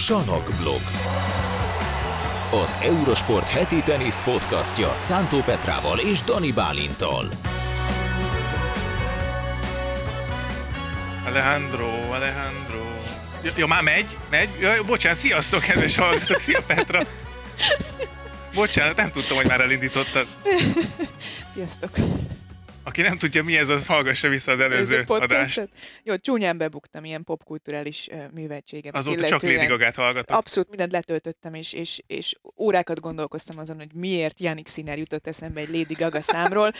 Sanok blog. Az Eurosport heti tenisz podcastja Szántó Petrával és Dani Bálintal. Alejandro, Alejandro. Ja, ja már megy? Megy? Ja, bocsánat, sziasztok, kedves hallgatók, szia Petra! Bocsánat, nem tudtam, hogy már elindítottad. Sziasztok! Aki nem tudja, mi ez, az hallgassa vissza az előző adást. Jó, csúnyán bebuktam ilyen popkulturális műveltséget. Azóta csak Lady Gaga-t hallgatok. Abszolút mindent letöltöttem, és, és, és órákat gondolkoztam azon, hogy miért Janik Sziner jutott eszembe egy Lady Gaga számról.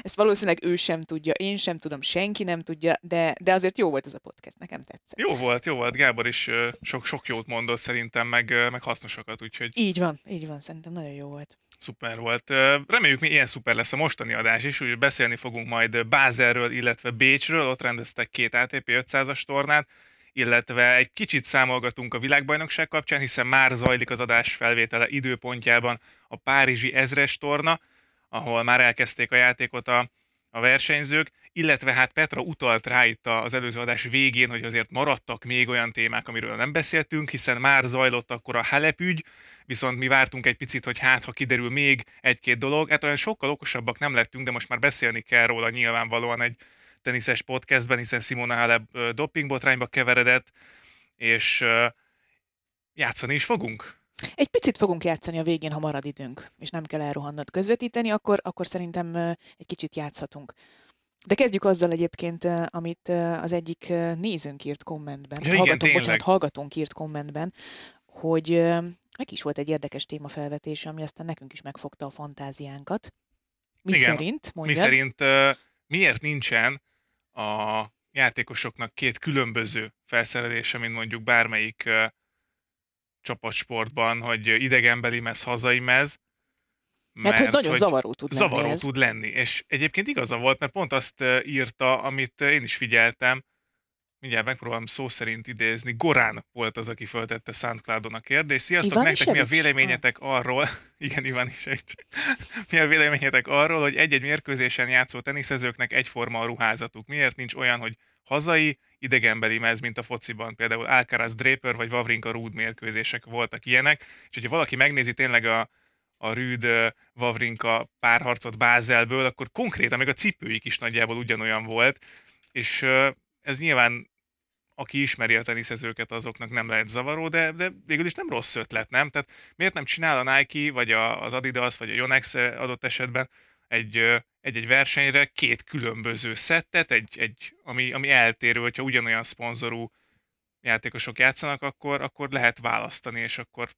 Ezt valószínűleg ő sem tudja, én sem tudom, senki nem tudja, de, de azért jó volt ez a podcast, nekem tetszett. Jó volt, jó volt. Gábor is sok, sok jót mondott szerintem, meg, meg hasznosakat, úgyhogy... Így van, így van, szerintem nagyon jó volt. Szuper volt. Reméljük, mi ilyen szuper lesz a mostani adás is, úgy beszélni fogunk majd Bázerről, illetve Bécsről, ott rendeztek két ATP 500-as tornát, illetve egy kicsit számolgatunk a világbajnokság kapcsán, hiszen már zajlik az adás felvétele időpontjában a Párizsi ezres torna, ahol már elkezdték a játékot a, a versenyzők, illetve hát Petra utalt rá itt az előző adás végén, hogy azért maradtak még olyan témák, amiről nem beszéltünk, hiszen már zajlott akkor a Halep ügy, viszont mi vártunk egy picit, hogy hát, ha kiderül még egy-két dolog, hát olyan sokkal okosabbak nem lettünk, de most már beszélni kell róla nyilvánvalóan egy teniszes podcastben, hiszen Simona Halep dopingbotrányba keveredett, és játszani is fogunk. Egy picit fogunk játszani a végén, ha marad időnk, és nem kell elrohannod közvetíteni, akkor, akkor szerintem egy kicsit játszhatunk. De kezdjük azzal egyébként, amit az egyik nézőnk írt kommentben, ja, hallgatónk, bocsánat, hallgatónk írt kommentben, hogy meg is volt egy érdekes témafelvetés, ami aztán nekünk is megfogta a fantáziánkat. Mi Igen, szerint, mondjad? Mi szerint miért nincsen a játékosoknak két különböző felszerelése, mint mondjuk bármelyik csapatsportban, hogy idegenbeli mez, hazai mez, mert, mert hogy nagyon hogy zavaró tud lenni Zavaró ez. tud lenni, és egyébként igaza volt, mert pont azt írta, amit én is figyeltem, mindjárt megpróbálom szó szerint idézni, Gorán volt az, aki föltette SoundCloudon a kérdést. Sziasztok, Ivan nektek mi a véleményetek arról, igen, Ivan is egy, mi a véleményetek arról, hogy egy-egy mérkőzésen játszó teniszezőknek egyforma a ruházatuk? Miért nincs olyan, hogy hazai, idegenbeli mez, mint a fociban. Például Alcaraz Draper vagy Wawrinka Rúd mérkőzések voltak ilyenek, és hogyha valaki megnézi tényleg a, a Rüd Wawrinka párharcot Bázelből, akkor konkrétan még a cipőik is nagyjából ugyanolyan volt, és ez nyilván aki ismeri a teniszezőket, azoknak nem lehet zavaró, de, de végül is nem rossz ötlet, nem? Tehát miért nem csinál a Nike, vagy a, az Adidas, vagy a Yonex adott esetben egy, egy-egy versenyre két különböző szettet, egy, egy, ami, ami eltérő, hogyha ugyanolyan szponzorú játékosok játszanak, akkor, akkor lehet választani, és akkor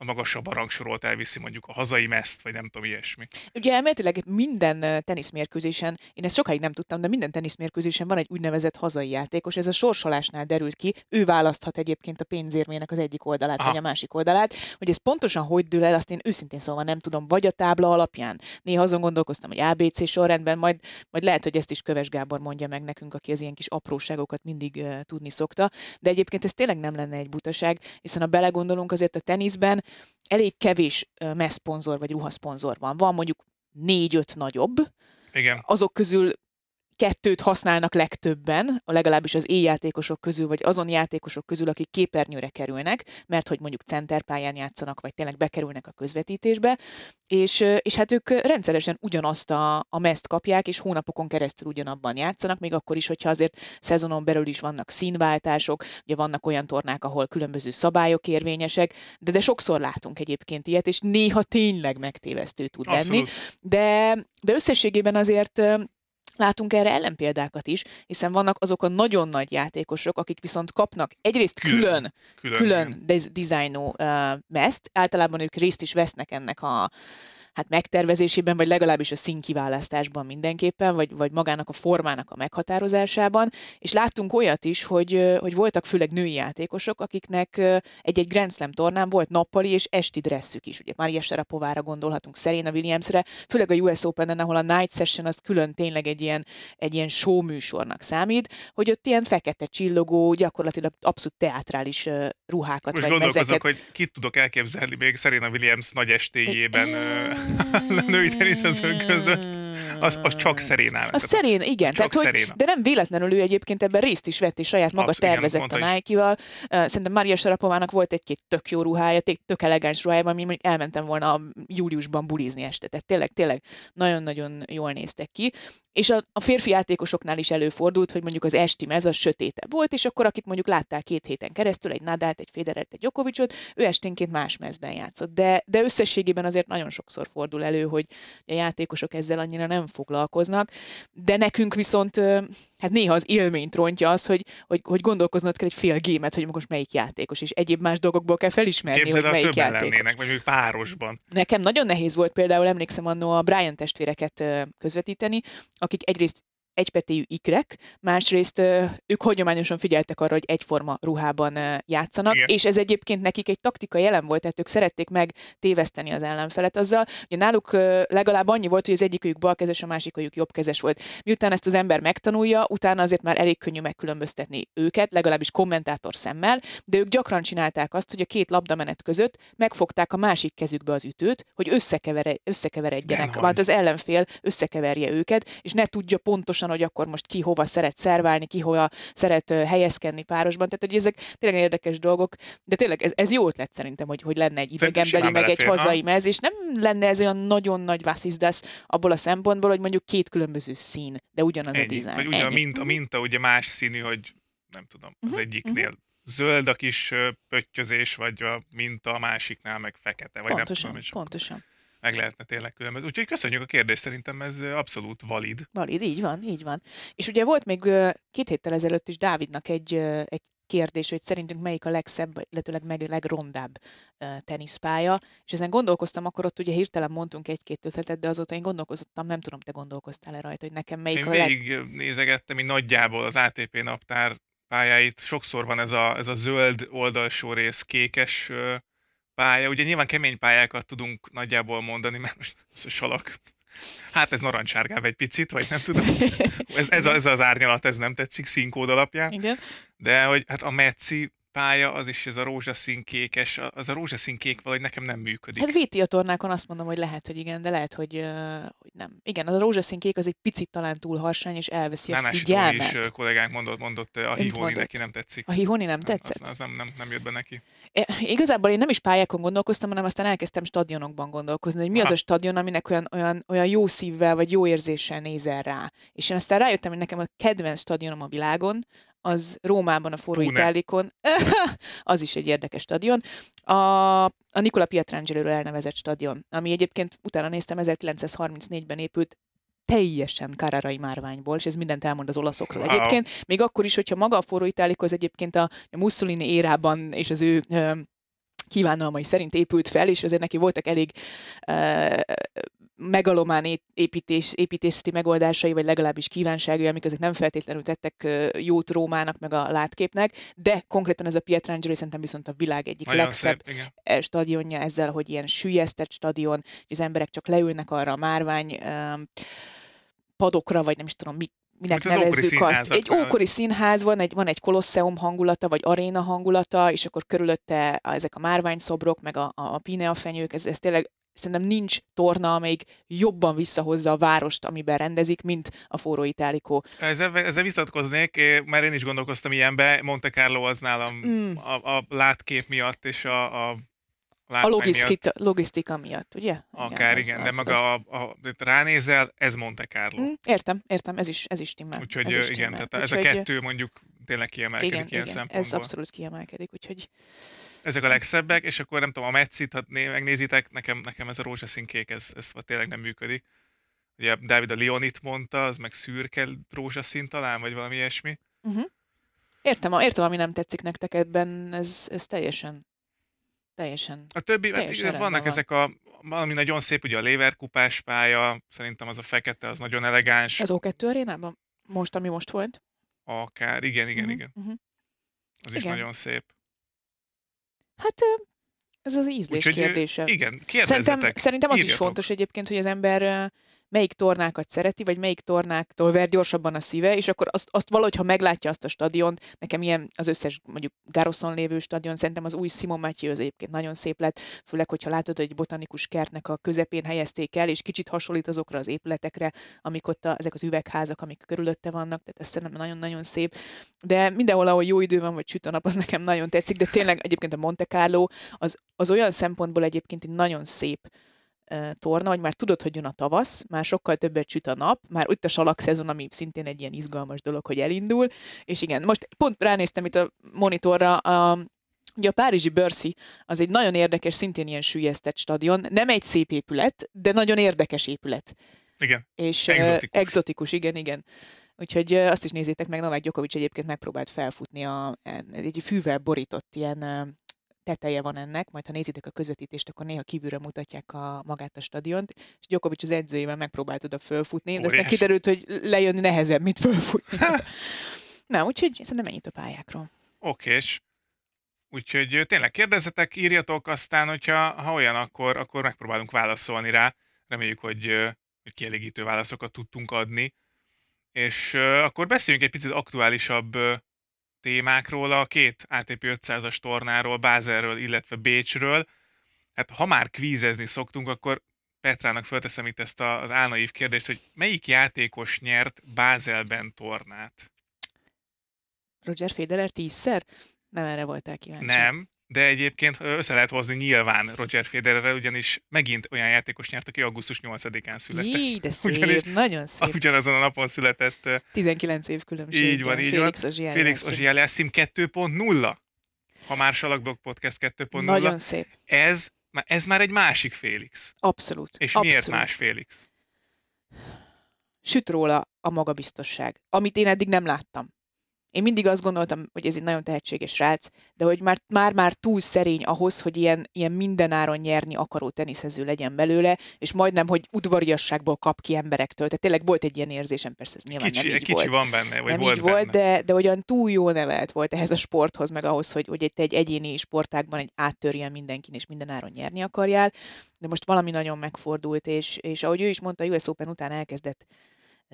a magasabb a rangsorolt elviszi mondjuk a hazai meszt, vagy nem tudom, ilyesmi. Ugye elméletileg minden teniszmérkőzésen, én ezt sokáig nem tudtam, de minden teniszmérkőzésen van egy úgynevezett hazai játékos, ez a sorsolásnál derült ki, ő választhat egyébként a pénzérmének az egyik oldalát, Aha. vagy a másik oldalát, hogy ez pontosan hogy dől el, azt én őszintén szóval nem tudom, vagy a tábla alapján. Néha azon gondolkoztam, hogy ABC sorrendben, majd, majd lehet, hogy ezt is Köves Gábor mondja meg nekünk, aki az ilyen kis apróságokat mindig uh, tudni szokta, de egyébként ez tényleg nem lenne egy butaság, hiszen ha belegondolunk azért a teniszben, elég kevés messzponzor vagy ruhaszponzor van. Van mondjuk négy-öt nagyobb, Igen. azok közül kettőt használnak legtöbben, legalábbis az éjjátékosok közül, vagy azon játékosok közül, akik képernyőre kerülnek, mert hogy mondjuk centerpályán játszanak, vagy tényleg bekerülnek a közvetítésbe, és, és hát ők rendszeresen ugyanazt a, a meszt kapják, és hónapokon keresztül ugyanabban játszanak, még akkor is, hogyha azért szezonon belül is vannak színváltások, ugye vannak olyan tornák, ahol különböző szabályok érvényesek, de, de sokszor látunk egyébként ilyet, és néha tényleg megtévesztő tud Abszolút. lenni. De, de összességében azért Látunk erre ellenpéldákat is, hiszen vannak azok a nagyon nagy játékosok, akik viszont kapnak egyrészt külön, külön, külön, külön dizájnó uh, meszt, általában ők részt is vesznek ennek a hát megtervezésében, vagy legalábbis a színkiválasztásban mindenképpen, vagy, vagy magának a formának a meghatározásában, és láttunk olyat is, hogy, hogy voltak főleg női játékosok, akiknek egy-egy Grand Slam tornán volt nappali és esti dresszük is. Ugye Maria Sharapovára gondolhatunk, Serena Williamsre, főleg a US Open-en, ahol a Night Session az külön tényleg egy ilyen, egy ilyen show műsornak számít, hogy ott ilyen fekete csillogó, gyakorlatilag abszolút teátrális ruhákat Most vagy gondolkozok, mezeket. hogy kit tudok elképzelni még Serena Williams nagy estéjében a női teniszezők között. Az, az csak szerénál. Az szerén, igen. Csak tehát, hogy, de nem véletlenül ő egyébként ebben részt is vett, és saját maga Abszett, tervezett igen, a Nike-val. Szerintem Maria Sarapovának volt egy-két tök jó ruhája, tök elegáns ruhája, ami mondjuk elmentem volna júliusban bulizni este. Tehát tényleg, tényleg nagyon-nagyon jól néztek ki. És a, a férfi játékosoknál is előfordult, hogy mondjuk az esti mez az sötéte volt, és akkor akit mondjuk láttál két héten keresztül, egy Nadát, egy Federert, egy Djokovicot, ő esténként más mezben játszott. De, de összességében azért nagyon sokszor fordul elő, hogy a játékosok ezzel annyira nem foglalkoznak, de nekünk viszont hát néha az élményt rontja az, hogy, hogy, hogy gondolkoznod kell egy fél gémet, hogy most melyik játékos, és egyéb más dolgokból kell felismerni, Képzeld, hogy melyik játékos. lennének, vagy még párosban. Nekem nagyon nehéz volt például, emlékszem annó a Brian testvéreket közvetíteni, akik egyrészt egypetéjű ikrek, másrészt ők hagyományosan figyeltek arra, hogy egyforma ruhában játszanak, Igen. és ez egyébként nekik egy taktika jelen volt, tehát ők szerették meg téveszteni az ellenfelet azzal, hogy náluk legalább annyi volt, hogy az egyikőjük balkezes, a másikőjük jobbkezes volt. Miután ezt az ember megtanulja, utána azért már elég könnyű megkülönböztetni őket, legalábbis kommentátor szemmel, de ők gyakran csinálták azt, hogy a két labdamenet között megfogták a másik kezükbe az ütőt, hogy összekevere, összekeveredjenek, vagy az ellenfél összekeverje őket, és ne tudja pontosan hogy akkor most ki hova szeret szerválni, ki hova szeret helyezkedni párosban. Tehát, hogy ezek tényleg érdekes dolgok, de tényleg ez, ez jó ötlet szerintem, hogy, hogy lenne egy idegenbeli, meg egy hazai mez, és nem lenne ez olyan nagyon nagy vasszizdasz abból a szempontból, hogy mondjuk két különböző szín, de ugyanaz Ennyi. a dizájn. Vagy ugye a minta, a minta ugye más színű, hogy nem tudom, az uh-huh, egyiknél uh-huh zöld a kis pöttyözés, vagy a minta a másiknál meg fekete. Vagy pontosan, nem tudom, pontosan meg lehetne tényleg különböző. Úgyhogy köszönjük a kérdést, szerintem ez abszolút valid. Valid, így van, így van. És ugye volt még két héttel ezelőtt is Dávidnak egy, egy kérdés, hogy szerintünk melyik a legszebb, illetőleg meg legrondább teniszpálya, és ezen gondolkoztam, akkor ott ugye hirtelen mondtunk egy-két ötletet, de azóta én gondolkoztam, nem tudom, te gondolkoztál-e rajta, hogy nekem melyik én a leg... Én nézegettem, így nagyjából az ATP naptár pályáit, sokszor van ez a, ez a zöld oldalsó rész, kékes pálya. Ugye nyilván kemény pályákat tudunk nagyjából mondani, mert most ez a salak. Hát ez narancsárgább egy picit, vagy nem tudom. Ez, ez, ez az árnyalat, ez nem tetszik színkód alapján. Igen. De hogy hát a Metzi pálya, az is ez a rózsaszín kékes, az a rózsaszín kék valahogy nekem nem működik. Hát VT a tornákon azt mondom, hogy lehet, hogy igen, de lehet, hogy, hogy nem. Igen, az a rózsaszín kék az egy picit talán túl harsány, és elveszi nem a figyelmet. is kollégánk mondott, mondott a hihóni neki nem tetszik. A hihóni nem tetszett? Az, az nem, nem, nem jött be neki. Igazából én nem is pályákon gondolkoztam, hanem aztán elkezdtem stadionokban gondolkozni, hogy mi az a stadion, aminek olyan, olyan, olyan jó szívvel vagy jó érzéssel nézel rá. És én aztán rájöttem, hogy nekem a kedvenc stadionom a világon, az Rómában a Forró Itálikon, az is egy érdekes stadion, a, a Nicola pietrangelo elnevezett stadion, ami egyébként utána néztem, 1934-ben épült, teljesen kararai márványból, és ez mindent elmond az olaszokról wow. egyébként. Még akkor is, hogyha maga a forró itáliko az egyébként a, a Mussolini érában és az ő ö, kívánalmai szerint épült fel, és azért neki voltak elég ö, megalomán építés, építészeti megoldásai, vagy legalábbis kívánságai, amik azért nem feltétlenül tettek jót Rómának, meg a látképnek, de konkrétan ez a Pietrangelo szerintem viszont a világ egyik Nagyon legszebb szép, e, stadionja ezzel, hogy ilyen sülyeztett stadion, és az emberek csak leülnek arra a márvány padokra, vagy nem is tudom, mit, minek hát nevezzük azt. Egy ókori színház van, egy, van egy kolosseum hangulata, vagy aréna hangulata, és akkor körülötte ezek a márványszobrok, meg a, a, a píneafenyők, ez, ez tényleg szerintem nincs torna, amelyik jobban visszahozza a várost, amiben rendezik, mint a forró itálikó. Ezzel, ezzel visszatkoznék, mert én is gondolkoztam ilyenbe, Monte Carlo az nálam mm. a, a látkép miatt és a, a a logisztika, miatt. logisztika miatt, ugye? Akár igen, igen az, de maga a, a, ránézel, ez Monte Carlo. Mm, értem, értem, ez is, ez is timmel. Úgyhogy ez is igen, tehát ez a kettő mondjuk tényleg kiemelkedik igen, ilyen igen, szempontból. ez abszolút kiemelkedik, úgyhogy ezek a legszebbek, és akkor nem tudom, a Metszit, ha megnézitek, nekem, nekem ez a rózsaszín kék, ez, ez tényleg nem működik. Ugye Dávid a Leonit mondta, az meg szürke rózsaszín talán, vagy valami ilyesmi. Uh-huh. Értem, értem, ami nem tetszik nektek ebben, ez, ez teljesen teljesen. A többi, hát igen, vannak van. ezek a, valami nagyon szép, ugye a Léverkupás pálya, szerintem az a fekete, az nagyon elegáns. Az O2 arénában? Most, ami most volt? Akár, igen, igen, uh-huh, igen. Uh-huh. Az igen. is nagyon szép. Hát ez az ízlés Úgyhogy, kérdése. Igen, kérdezzetek. Szerintem, szerintem az írjatok. is fontos egyébként, hogy az ember melyik tornákat szereti, vagy melyik tornáktól ver gyorsabban a szíve, és akkor azt, azt valahogy, ha meglátja azt a stadiont, nekem ilyen az összes mondjuk Garoszon lévő stadion, szerintem az új Simon Matthew az egyébként nagyon szép lett, főleg, hogyha látod, hogy egy botanikus kertnek a közepén helyezték el, és kicsit hasonlít azokra az épületekre, amik ott a, ezek az üvegházak, amik körülötte vannak, tehát ez szerintem nagyon-nagyon szép. De mindenhol, ahol jó idő van, vagy süt a nap, az nekem nagyon tetszik, de tényleg egyébként a Monte Carlo az, az olyan szempontból egyébként egy nagyon szép torna, hogy már tudod, hogy jön a tavasz, már sokkal többet süt a nap, már ott a salak szezon, ami szintén egy ilyen izgalmas dolog, hogy elindul, és igen, most pont ránéztem itt a monitorra, a, Ugye a Párizsi Börszi az egy nagyon érdekes, szintén ilyen sűjesztett stadion. Nem egy szép épület, de nagyon érdekes épület. Igen. És exotikus. Uh, exotikus, igen, igen. Úgyhogy uh, azt is nézzétek meg, Novák Gyokovics egyébként megpróbált felfutni a, egy fűvel borított ilyen teteje van ennek, majd ha nézitek a közvetítést, akkor néha kívülre mutatják a, magát a stadiont, és Gyokovics az edzőjével megpróbált oda fölfutni, de aztán kiderült, hogy lejönni nehezebb, mint fölfutni. Na, úgyhogy szerintem ennyit a pályákról. Okés. Úgyhogy tényleg kérdezzetek, írjatok, aztán, hogyha ha olyan, akkor, akkor megpróbálunk válaszolni rá. Reméljük, hogy, hogy kielégítő válaszokat tudtunk adni. És akkor beszéljünk egy picit aktuálisabb témákról, a két ATP 500-as tornáról, Bázerről, illetve Bécsről. Hát ha már kvízezni szoktunk, akkor Petrának fölteszem itt ezt az álnaív kérdést, hogy melyik játékos nyert Bázelben tornát? Roger Federer tízszer? Nem erre voltál kíváncsi. Nem, de egyébként össze lehet hozni nyilván Roger Federerrel, ugyanis megint olyan játékos nyert, aki augusztus 8-án született. Így, de szép, ugyanis nagyon szép. Ugyanazon a napon született. 19 év különbség. Így van, így van. Félix Ozsieleszim 2.0. Ha már Salakblog Podcast 2.0. Nagyon szép. Ez, ez már egy másik Félix. Abszolút. És Abszolút. miért más Félix? Süt róla a magabiztosság, amit én eddig nem láttam. Én mindig azt gondoltam, hogy ez egy nagyon tehetséges srác, de hogy már, már, már túl szerény ahhoz, hogy ilyen, ilyen mindenáron nyerni akaró teniszező legyen belőle, és majdnem, hogy udvariasságból kap ki emberektől. Tehát tényleg volt egy ilyen érzésem, persze ez nyilván kicsi, nem így kicsi volt. van benne, vagy nem volt így benne. volt, de, de olyan túl jó nevelt volt ehhez a sporthoz, meg ahhoz, hogy, hogy egy, egy egyéni sportágban egy áttörjen mindenkin, és mindenáron nyerni akarjál. De most valami nagyon megfordult, és, és ahogy ő is mondta, US Open után elkezdett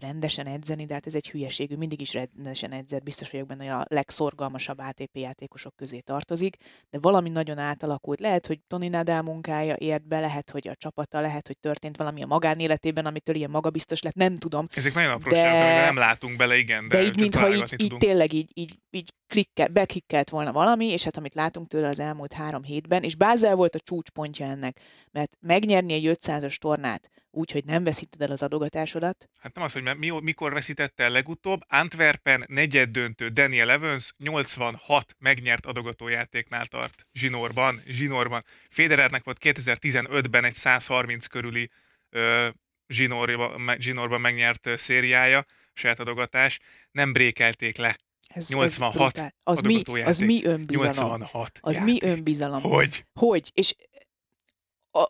rendesen edzeni, de hát ez egy hülyeségű, mindig is rendesen edzett, biztos vagyok benne, hogy a legszorgalmasabb ATP játékosok közé tartozik, de valami nagyon átalakult. Lehet, hogy Tony Nadal munkája ért be, lehet, hogy a csapata, lehet, hogy történt valami a magánéletében, amitől ilyen magabiztos lett, nem tudom. Ezek nagyon apróságok, de... nem látunk bele, igen, de, de így, mintha így, így tényleg így, így, így klikkel, beklikkelt volna valami, és hát amit látunk tőle az elmúlt három hétben, és Bázel volt a csúcspontja ennek, mert megnyerni egy 500-as tornát úgy, hogy nem veszíted el az adogatásodat. Hát nem az, hogy mi, mikor veszítette el legutóbb, Antwerpen negyed döntő Daniel Evans 86 megnyert adogatójátéknál tart zsinórban, zsinórban. Federernek volt 2015-ben egy 130 körüli ö, zsinórban, zsinórban megnyert szériája, saját adogatás, nem brékelték le ez, 86 ez az mi, az mi önbizalom? 86 Az játék. mi önbizalom? Hogy? Hogy? És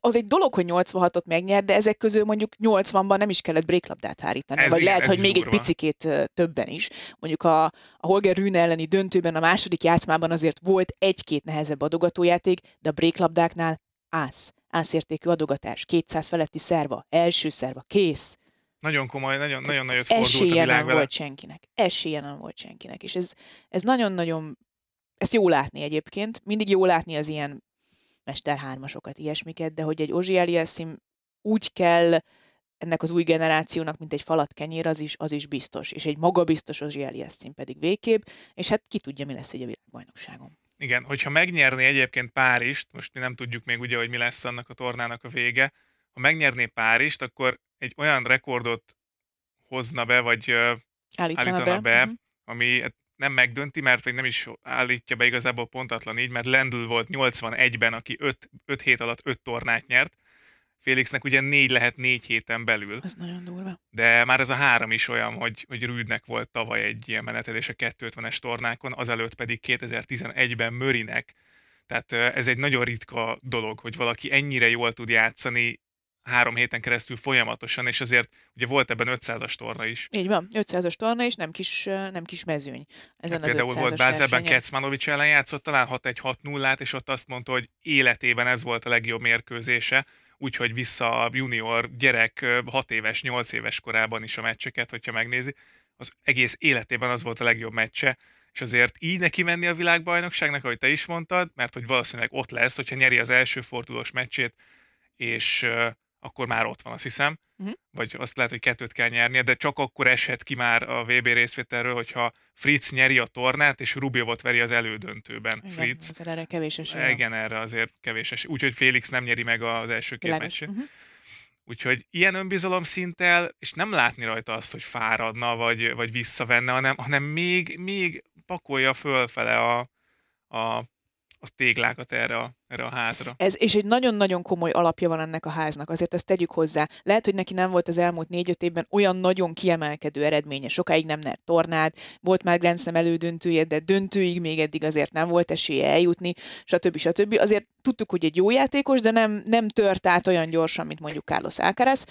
az egy dolog, hogy 86-ot megnyer, de ezek közül mondjuk 80-ban nem is kellett bréklabdát hárítani. Ez vagy igen, lehet, hogy még durva. egy picikét többen is. Mondjuk a, a Holger Rüne elleni döntőben, a második játszmában azért volt egy-két nehezebb adogatójáték, de a bréklabdáknál ász. Ászértékű adogatás, 200 feletti szerva, első szerva, kész. Nagyon komoly, nagyon, nagyon nagyot fordult Esélye a világ nem vele. volt senkinek. Esélye nem volt senkinek. És ez, ez nagyon-nagyon, ezt jó látni egyébként. Mindig jó látni az ilyen mesterhármasokat, ilyesmiket, de hogy egy Ozsi Eliassim úgy kell ennek az új generációnak, mint egy falat kenyér, az is, az is biztos. És egy magabiztos Ozsi Eliassim pedig végképp, és hát ki tudja, mi lesz egy a világbajnokságon. Igen, hogyha megnyerné egyébként Párizst, most mi nem tudjuk még ugye, hogy mi lesz annak a tornának a vége, ha megnyerné Párizst, akkor egy olyan rekordot hozna be, vagy állítana, állítana be, be uh-huh. ami hát nem megdönti, mert vagy nem is állítja be igazából pontatlan így, mert Lendl volt 81-ben, aki 5, 5 hét alatt 5 tornát nyert, Félixnek ugye négy lehet négy héten belül. Ez nagyon durva. De már ez a három is olyan, hogy, hogy Rüdnek volt tavaly egy ilyen menetelés a 250-es tornákon, azelőtt pedig 2011-ben Mörinek. Tehát ez egy nagyon ritka dolog, hogy valaki ennyire jól tud játszani három héten keresztül folyamatosan, és azért ugye volt ebben 500-as torna is. Így van, 500-as torna, és nem kis, nem kis mezőny. Ezen hát például volt Bázelben Kecmanovics ellen játszott, talán 6-1-6-0-át, és ott azt mondta, hogy életében ez volt a legjobb mérkőzése, úgyhogy vissza a junior gyerek 6 éves, 8 éves korában is a meccseket, hogyha megnézi. Az egész életében az volt a legjobb meccse, és azért így neki menni a világbajnokságnak, ahogy te is mondtad, mert hogy valószínűleg ott lesz, hogyha nyeri az első fordulós meccsét, és akkor már ott van, azt hiszem. Uh-huh. Vagy azt lehet, hogy kettőt kell nyernie, de csak akkor eshet ki már a VB részvételről, hogyha Fritz nyeri a tornát, és Rubiovot veri az elődöntőben. Igen, Fritz. Azért erre kevés esély. Igen, erre azért kevés esély. Úgyhogy Félix nem nyeri meg az első két meccsét. Uh-huh. Úgyhogy ilyen önbizalom szinttel, és nem látni rajta azt, hogy fáradna, vagy, vagy visszavenne, hanem, hanem még, még pakolja fölfele a, a, a téglákat erre a, erre a házra. Ez, és egy nagyon-nagyon komoly alapja van ennek a háznak, azért ezt tegyük hozzá. Lehet, hogy neki nem volt az elmúlt négy-öt évben olyan nagyon kiemelkedő eredménye, sokáig nem nyert tornát, volt már Grand Slam elődöntője, de döntőig még eddig azért nem volt esélye eljutni, stb. stb. Azért tudtuk, hogy egy jó játékos, de nem, nem tört át olyan gyorsan, mint mondjuk Carlos Alcaraz,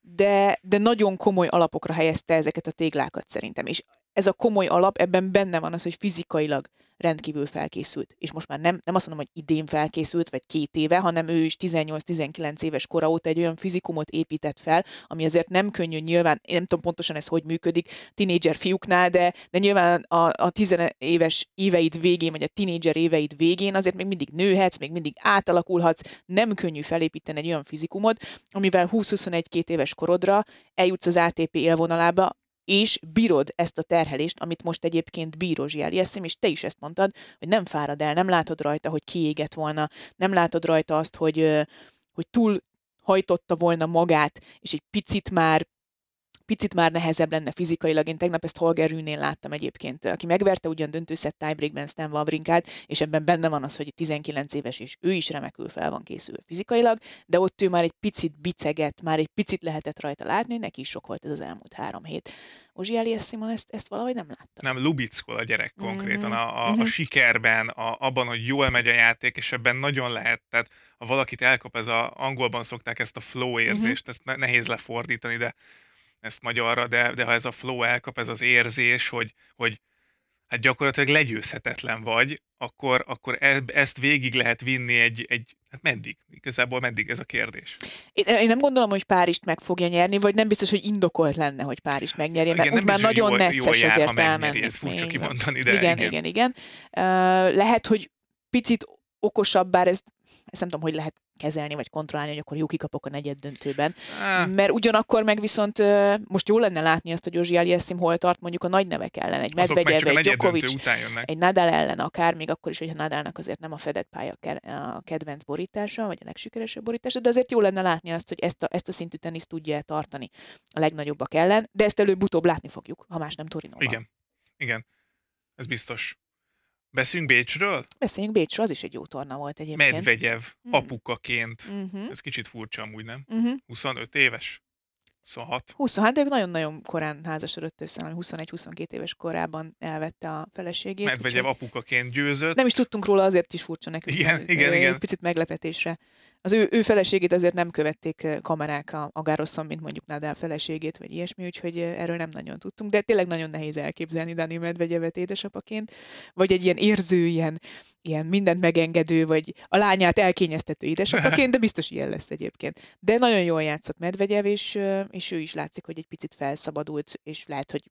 de, de nagyon komoly alapokra helyezte ezeket a téglákat szerintem. És ez a komoly alap, ebben benne van az, hogy fizikailag rendkívül felkészült. És most már nem, nem azt mondom, hogy idén felkészült, vagy két éve, hanem ő is 18-19 éves kora óta egy olyan fizikumot épített fel, ami azért nem könnyű nyilván, én nem tudom pontosan ez hogy működik, tinédzser fiúknál, de, de nyilván a, a 10 éves éveid végén, vagy a tinédzser éveid végén azért még mindig nőhetsz, még mindig átalakulhatsz, nem könnyű felépíteni egy olyan fizikumot, amivel 20-21-2 éves korodra eljutsz az ATP élvonalába, és bírod ezt a terhelést, amit most egyébként bíró Eszim, és te is ezt mondtad, hogy nem fárad el, nem látod rajta, hogy kiégett volna, nem látod rajta azt, hogy, hogy túl hajtotta volna magát, és egy picit már picit már nehezebb lenne fizikailag. Én tegnap ezt Holger Rűnél láttam egyébként, aki megverte ugyan döntőszett tiebreakben Stan Wawrinkát, és ebben benne van az, hogy 19 éves, és ő is remekül fel van készülve fizikailag, de ott ő már egy picit biceget, már egy picit lehetett rajta látni, hogy neki is sok volt ez az elmúlt három hét. Ozsi Simon ezt, ezt valahogy nem látta. Nem, lubickol a gyerek konkrétan mm-hmm. a, a, a mhm. sikerben, a, abban, hogy jól megy a játék, és ebben nagyon lehet. Tehát ha valakit elkap, ez a, angolban szokták ezt a flow érzést, mm-hmm. ezt nehéz lefordítani, de ezt magyarra, de, de ha ez a flow elkap, ez az érzés, hogy, hogy hát gyakorlatilag legyőzhetetlen vagy, akkor, akkor e, ezt végig lehet vinni egy, egy hát meddig? Igazából meddig ez a kérdés? Én, én nem gondolom, hogy Párizst meg fogja nyerni, vagy nem biztos, hogy indokolt lenne, hogy Párizst megnyerje, mert igen, úgy már nagyon jól, necces jól jár, ezért elmenni. Ez furcsa kimondani, de igen. Igen, igen, igen. Uh, lehet, hogy picit okosabb, bár ez ezt nem tudom, hogy lehet kezelni, vagy kontrollálni, hogy akkor jó kikapok a negyed döntőben. Mert ugyanakkor meg viszont most jó lenne látni azt, hogy Józsi Aliasszim hol tart mondjuk a nagy nevek ellen, egy Medvegyev, egy Djokovic, egy Nadal ellen akár, még akkor is, hogyha Nadalnak azért nem a fedett pálya a kedvenc borítása, vagy a legsikeresebb borítása, de azért jó lenne látni azt, hogy ezt a, ezt a szintű teniszt tudja tartani a legnagyobbak ellen, de ezt előbb-utóbb látni fogjuk, ha más nem Torinóban. Igen, igen, ez biztos. Beszéljünk Bécsről? Beszéljünk Bécsről, az is egy jó torna volt egyébként. Medvegyev, mm. apukaként. Mm-hmm. Ez kicsit furcsa amúgy, nem? Mm-hmm. 25 éves? 26? 26, de ők nagyon-nagyon korán házasodott össze, 21-22 éves korában elvette a feleségét. Medvegyev apukaként győzött. Nem is tudtunk róla, azért is furcsa nekünk. Igen, igen, igen. Picit meglepetésre az ő, ő feleségét azért nem követték kamerák a, a Gároszon, mint mondjuk Nadal feleségét, vagy ilyesmi, úgyhogy erről nem nagyon tudtunk, de tényleg nagyon nehéz elképzelni Dani Medvegyevet édesapaként, vagy egy ilyen érző, ilyen, ilyen mindent megengedő, vagy a lányát elkényeztető édesapaként, de biztos ilyen lesz egyébként. De nagyon jól játszott Medvegyev, és, és ő is látszik, hogy egy picit felszabadult, és lehet, hogy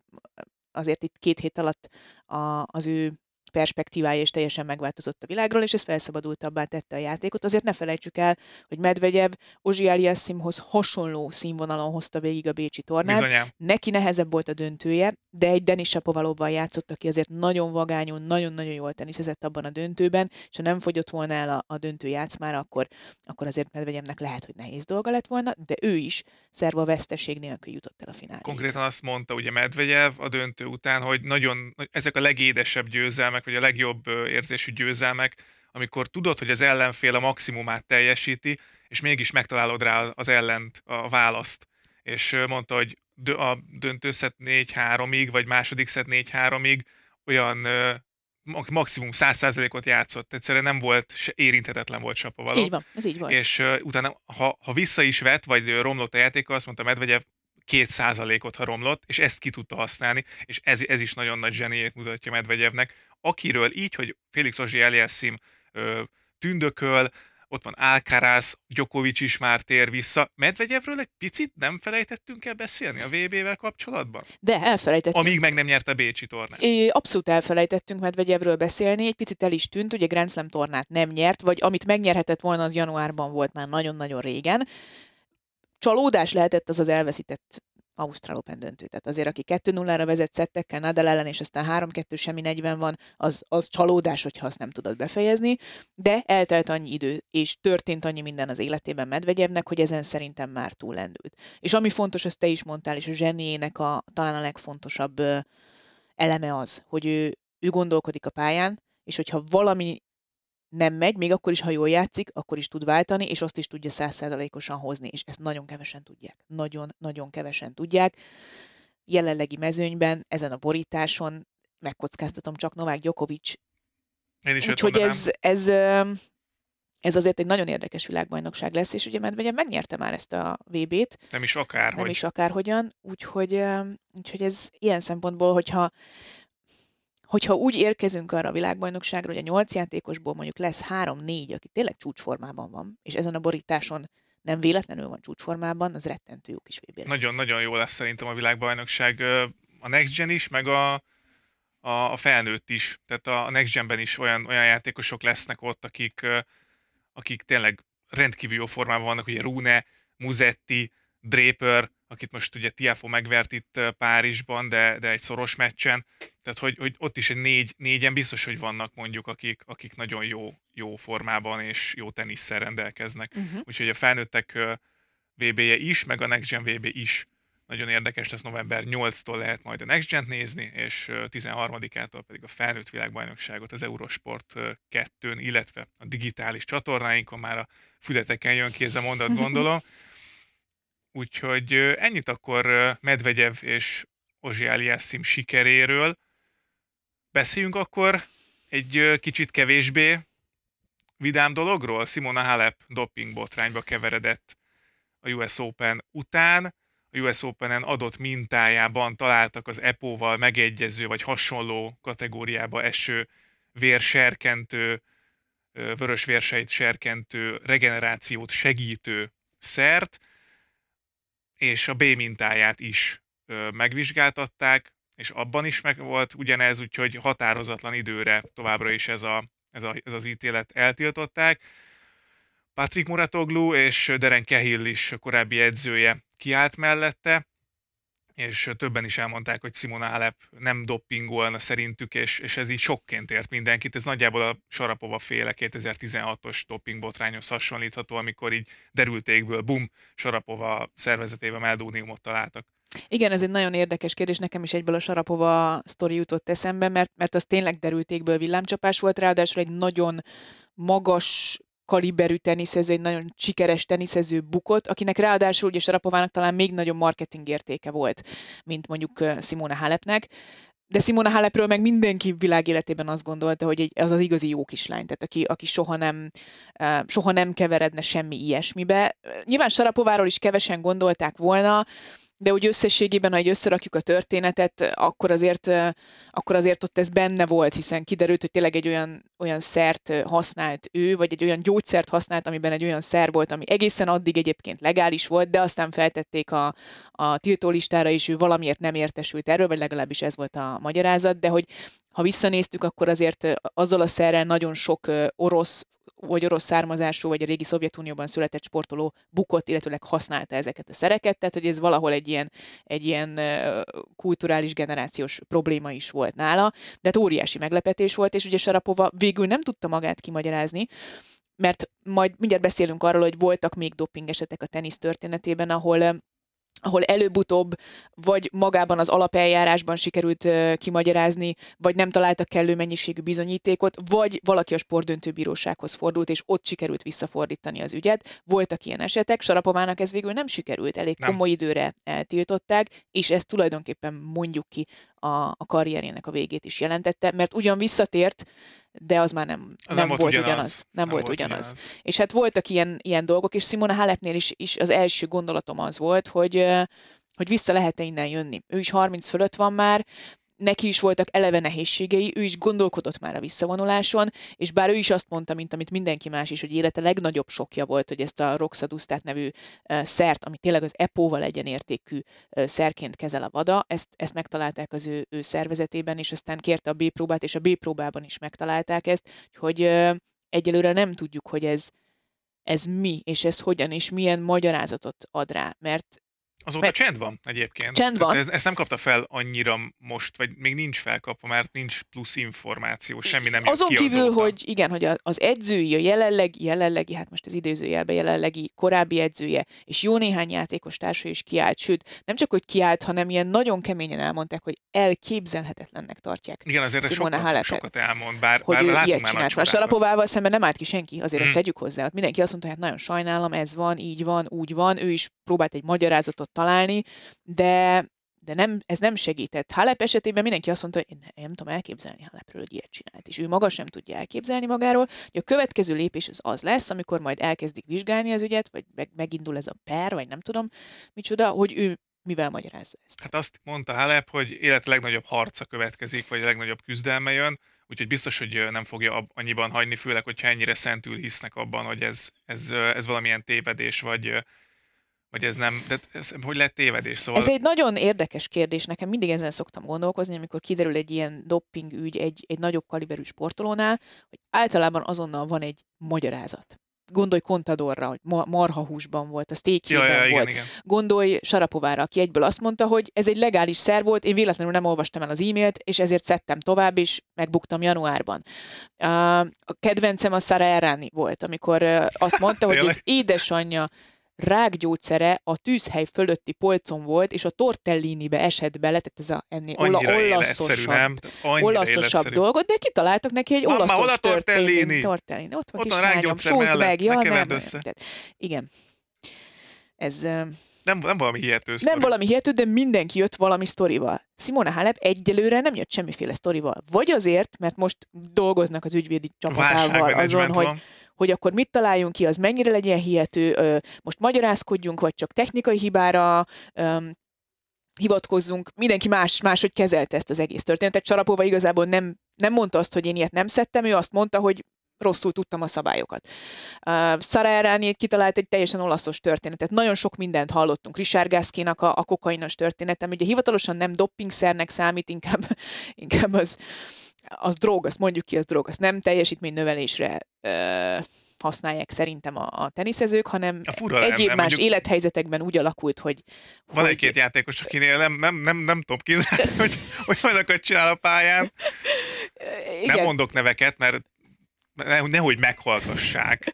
azért itt két hét alatt a, az ő perspektívája is teljesen megváltozott a világról, és ez felszabadultabbá tette a játékot. Azért ne felejtsük el, hogy Medvegyev Ozsi Aliassimhoz hasonló színvonalon hozta végig a Bécsi tornát. Bizonyám. Neki nehezebb volt a döntője, de egy Denis Sapovalovval játszott, aki azért nagyon vagányon, nagyon-nagyon jól teniszezett abban a döntőben, és ha nem fogyott volna el a, a döntő játszmára, akkor, akkor azért Medvegyevnek lehet, hogy nehéz dolga lett volna, de ő is szerva veszteség nélkül jutott el a finálé. Konkrétan azt mondta ugye Medvegyev a döntő után, hogy nagyon, ezek a legédesebb győzelmek, vagy a legjobb érzésű győzelmek, amikor tudod, hogy az ellenfél a maximumát teljesíti, és mégis megtalálod rá az ellent, a választ. És mondta, hogy a döntőszet 4-3-ig, vagy második szet 4-3-ig olyan maximum 100%-ot játszott. Egyszerűen nem volt, érinthetetlen volt Sapovalov. Így van, ez így van. És uh, utána, ha, ha vissza is vett, vagy romlott a játéka, azt mondta Medvegyev, két százalékot, ha romlott, és ezt ki tudta használni, és ez, ez is nagyon nagy zseniét mutatja Medvegyevnek, akiről így, hogy Félix Ozsi Eliassim tündököl, ott van Alcaraz, Djokovic is már tér vissza. Medvegyevről egy picit nem felejtettünk el beszélni a VB-vel kapcsolatban? De elfelejtettünk. Amíg meg nem nyerte Bécsi tornát. É, abszolút elfelejtettünk Medvegyevről beszélni, egy picit el is tűnt, ugye Grand Slam tornát nem nyert, vagy amit megnyerhetett volna, az januárban volt már nagyon-nagyon régen. Csalódás lehetett az az elveszített Ausztrál Open döntő. Tehát azért, aki 2-0-ra vezet szettekkel Nadal ellen, és aztán 3-2 semmi 40 van, az, az csalódás, hogyha azt nem tudod befejezni, de eltelt annyi idő, és történt annyi minden az életében Medvegyevnek, hogy ezen szerintem már túllendült. És ami fontos, azt te is mondtál, és a zseniének a, talán a legfontosabb eleme az, hogy ő, ő gondolkodik a pályán, és hogyha valami nem megy, még akkor is, ha jól játszik, akkor is tud váltani, és azt is tudja százszerzalékosan hozni, és ezt nagyon kevesen tudják. Nagyon-nagyon kevesen tudják. Jelenlegi mezőnyben, ezen a borításon megkockáztatom csak Novák Djokovic. Én is Úgyhogy ez, ez, ez azért egy nagyon érdekes világbajnokság lesz, és ugye Medvegyev megnyerte már ezt a VB-t. Nem is akárhogy. Nem is akárhogyan, úgyhogy, úgyhogy ez ilyen szempontból, hogyha hogyha úgy érkezünk arra a világbajnokságra, hogy a nyolc játékosból mondjuk lesz három-négy, aki tényleg csúcsformában van, és ezen a borításon nem véletlenül van csúcsformában, az rettentő jó kis VB Nagyon-nagyon jó lesz szerintem a világbajnokság. A Next Gen is, meg a, a, a felnőtt is. Tehát a Next Genben is olyan, olyan játékosok lesznek ott, akik, akik tényleg rendkívül jó formában vannak, ugye Rune, Muzetti, Draper, akit most ugye Tiafo megvert itt Párizsban, de, de egy szoros meccsen. Tehát, hogy, hogy ott is egy négy, négyen biztos, hogy vannak mondjuk, akik, akik nagyon jó, jó formában és jó tenisszel rendelkeznek. Uh-huh. Úgyhogy a felnőttek VB-je is, meg a Next Gen VB is nagyon érdekes lesz, november 8-tól lehet majd a Next Gen-t nézni, és 13-ától pedig a felnőtt világbajnokságot az Eurosport 2-n, illetve a digitális csatornáinkon már a fületeken jön ki ez a mondat, gondolom. Úgyhogy ennyit akkor Medvegyev és Ozsi Aliassim sikeréről. Beszéljünk akkor egy kicsit kevésbé vidám dologról. Simona Halep doping botrányba keveredett a US Open után. A US Open-en adott mintájában találtak az EPO-val megegyező vagy hasonló kategóriába eső vérserkentő, vörös vérsejt serkentő, regenerációt segítő szert, és a B mintáját is megvizsgáltatták, és abban is meg volt ugyanez, úgyhogy határozatlan időre továbbra is ez, a, ez, a, ez az ítélet eltiltották. Patrick Muratoglu és Deren Kehill is korábbi edzője kiállt mellette, és többen is elmondták, hogy Simona Halep nem doppingolna szerintük, és, és ez így sokként ért mindenkit. Ez nagyjából a Sarapova féle 2016-os doppingbotrányhoz hasonlítható, amikor így derültékből, bum, Sarapova szervezetében meldóniumot találtak. Igen, ez egy nagyon érdekes kérdés, nekem is egyből a Sarapova sztori jutott eszembe, mert, mert az tényleg derültékből villámcsapás volt, ráadásul egy nagyon magas kaliberű teniszező, egy nagyon sikeres teniszező bukott, akinek ráadásul ugye Sarapovának talán még nagyobb marketing értéke volt, mint mondjuk Simona Halepnek. De Simona Halepről meg mindenki világéletében azt gondolta, hogy az az igazi jó kislány, tehát aki, aki soha, nem, soha nem keveredne semmi ilyesmibe. Nyilván Sarapováról is kevesen gondolták volna, de úgy összességében, ha egy összerakjuk a történetet, akkor azért, akkor azért ott ez benne volt, hiszen kiderült, hogy tényleg egy olyan, olyan szert használt ő, vagy egy olyan gyógyszert használt, amiben egy olyan szer volt, ami egészen addig egyébként legális volt, de aztán feltették a, a tiltólistára, és ő valamiért nem értesült erről, vagy legalábbis ez volt a magyarázat, de hogy ha visszanéztük, akkor azért azzal a szerrel nagyon sok orosz vagy orosz származású, vagy a régi Szovjetunióban született sportoló bukott, illetőleg használta ezeket a szereket, tehát hogy ez valahol egy ilyen, egy ilyen kulturális generációs probléma is volt nála, de hát óriási meglepetés volt, és ugye Sarapova végül nem tudta magát kimagyarázni, mert majd mindjárt beszélünk arról, hogy voltak még doping esetek a tenisz történetében, ahol ahol előbb-utóbb vagy magában az alapeljárásban sikerült kimagyarázni, vagy nem találtak kellő mennyiségű bizonyítékot, vagy valaki a sportdöntőbírósághoz fordult, és ott sikerült visszafordítani az ügyet. Voltak ilyen esetek, Sarapovának ez végül nem sikerült, elég nem. komoly időre eltiltották, és ez tulajdonképpen mondjuk ki a, a karrierjének a végét is jelentette, mert ugyan visszatért, de az már nem, az nem, volt, volt ugyanaz. ugyanaz. Nem, nem volt, volt ugyanaz. ugyanaz. És hát voltak ilyen, ilyen dolgok, és Simona Halepnél is, is az első gondolatom az volt, hogy, hogy vissza lehet-e innen jönni. Ő is 30 fölött van már, neki is voltak eleve nehézségei, ő is gondolkodott már a visszavonuláson, és bár ő is azt mondta, mint amit mindenki más is, hogy élete legnagyobb sokja volt, hogy ezt a Roxadusztát nevű szert, ami tényleg az EPO-val egyenértékű szerként kezel a vada, ezt, ezt megtalálták az ő, ő szervezetében, és aztán kérte a B próbát, és a B próbában is megtalálták ezt, hogy egyelőre nem tudjuk, hogy ez, ez mi, és ez hogyan, és milyen magyarázatot ad rá, mert Azóta mert... csend van egyébként. Csend van. Ez, ezt nem kapta fel annyira most, vagy még nincs felkapva, mert nincs plusz információ, semmi nem Azon ki kívül, azóta. hogy igen, hogy az edzői, a jelenlegi, jelenlegi, hát most az időzőjelben jelenlegi korábbi edzője, és jó néhány játékos társa is kiállt, sőt, nem csak, hogy kiállt, hanem ilyen nagyon keményen elmondták, hogy elképzelhetetlennek tartják. Igen, azért sokat, sokat elmond, bár, hogy bár ő ilyet csinált. A Sarapovával szemben nem állt ki senki, azért mm. ezt tegyük hozzá. Ott mindenki azt mondta, hogy hát nagyon sajnálom, ez van, így van, úgy van. Ő is próbált egy magyarázatot találni, de, de nem, ez nem segített. Halep esetében mindenki azt mondta, hogy én nem tudom elképzelni Halepről, hogy ilyet csinált, és ő maga sem tudja elképzelni magáról, hogy a következő lépés az az lesz, amikor majd elkezdik vizsgálni az ügyet, vagy meg, megindul ez a per, vagy nem tudom micsoda, hogy ő mivel magyarázza ezt. Hát azt mondta Halep, hogy élet legnagyobb harca következik, vagy a legnagyobb küzdelme jön, úgyhogy biztos, hogy nem fogja annyiban hagyni, főleg, hogyha ennyire szentül hisznek abban, hogy ez, ez, ez valamilyen tévedés, vagy vagy ez nem, de ez, hogy lett tévedés? Szóval... Ez egy nagyon érdekes kérdés, nekem mindig ezen szoktam gondolkozni, amikor kiderül egy ilyen dopping ügy egy, egy nagyobb kaliberű sportolónál, hogy általában azonnal van egy magyarázat. Gondolj Contadorra, hogy marhahúsban volt, a ja, ja, volt. Igen, igen. Gondolj Sarapovára, aki egyből azt mondta, hogy ez egy legális szer volt, én véletlenül nem olvastam el az e-mailt, és ezért szedtem tovább, és megbuktam januárban. A kedvencem a Sara Errani volt, amikor azt mondta, hogy az édesanyja rákgyógyszere a tűzhely fölötti polcon volt, és a tortellinibe esett bele, tehát ez a ennél ola, olaszosabb, nem? olaszosabb dolgot, de kitaláltak neki egy olaszos oda tortellini. tortellini. Ott van Ott kislányom, sózd meg. Ja, nem, nem, tehát, igen. Ez... Nem, nem valami hihető sztori. Nem valami hihető, de mindenki jött valami sztorival. Simona Halep egyelőre nem jött semmiféle sztorival. Vagy azért, mert most dolgoznak az ügyvédi csapatával azon, hogy, van hogy akkor mit találjunk ki, az mennyire legyen hihető, most magyarázkodjunk, vagy csak technikai hibára hivatkozzunk, mindenki más, máshogy kezelte ezt az egész történetet. Csarapova igazából nem, nem mondta azt, hogy én ilyet nem szedtem, ő azt mondta, hogy rosszul tudtam a szabályokat. Uh, Sara Errani kitalált egy teljesen olaszos történetet. Nagyon sok mindent hallottunk. Richard Gaskinak a, a kokainos történetem. Ugye hivatalosan nem doppingszernek számít, inkább, inkább az, az drog, azt mondjuk ki, az drog, azt nem teljesítménynövelésre ö, használják szerintem a, a teniszezők, hanem a fura, egyéb nem, nem, más mondjuk... élethelyzetekben úgy alakult, hogy... Van hogy... egy-két játékos, akinél nem, nem, nem, nem tudom kizárni, hogy, hogy olyanokat csinál a pályán. Igen. Nem mondok neveket, mert ne, nehogy meghallgassák.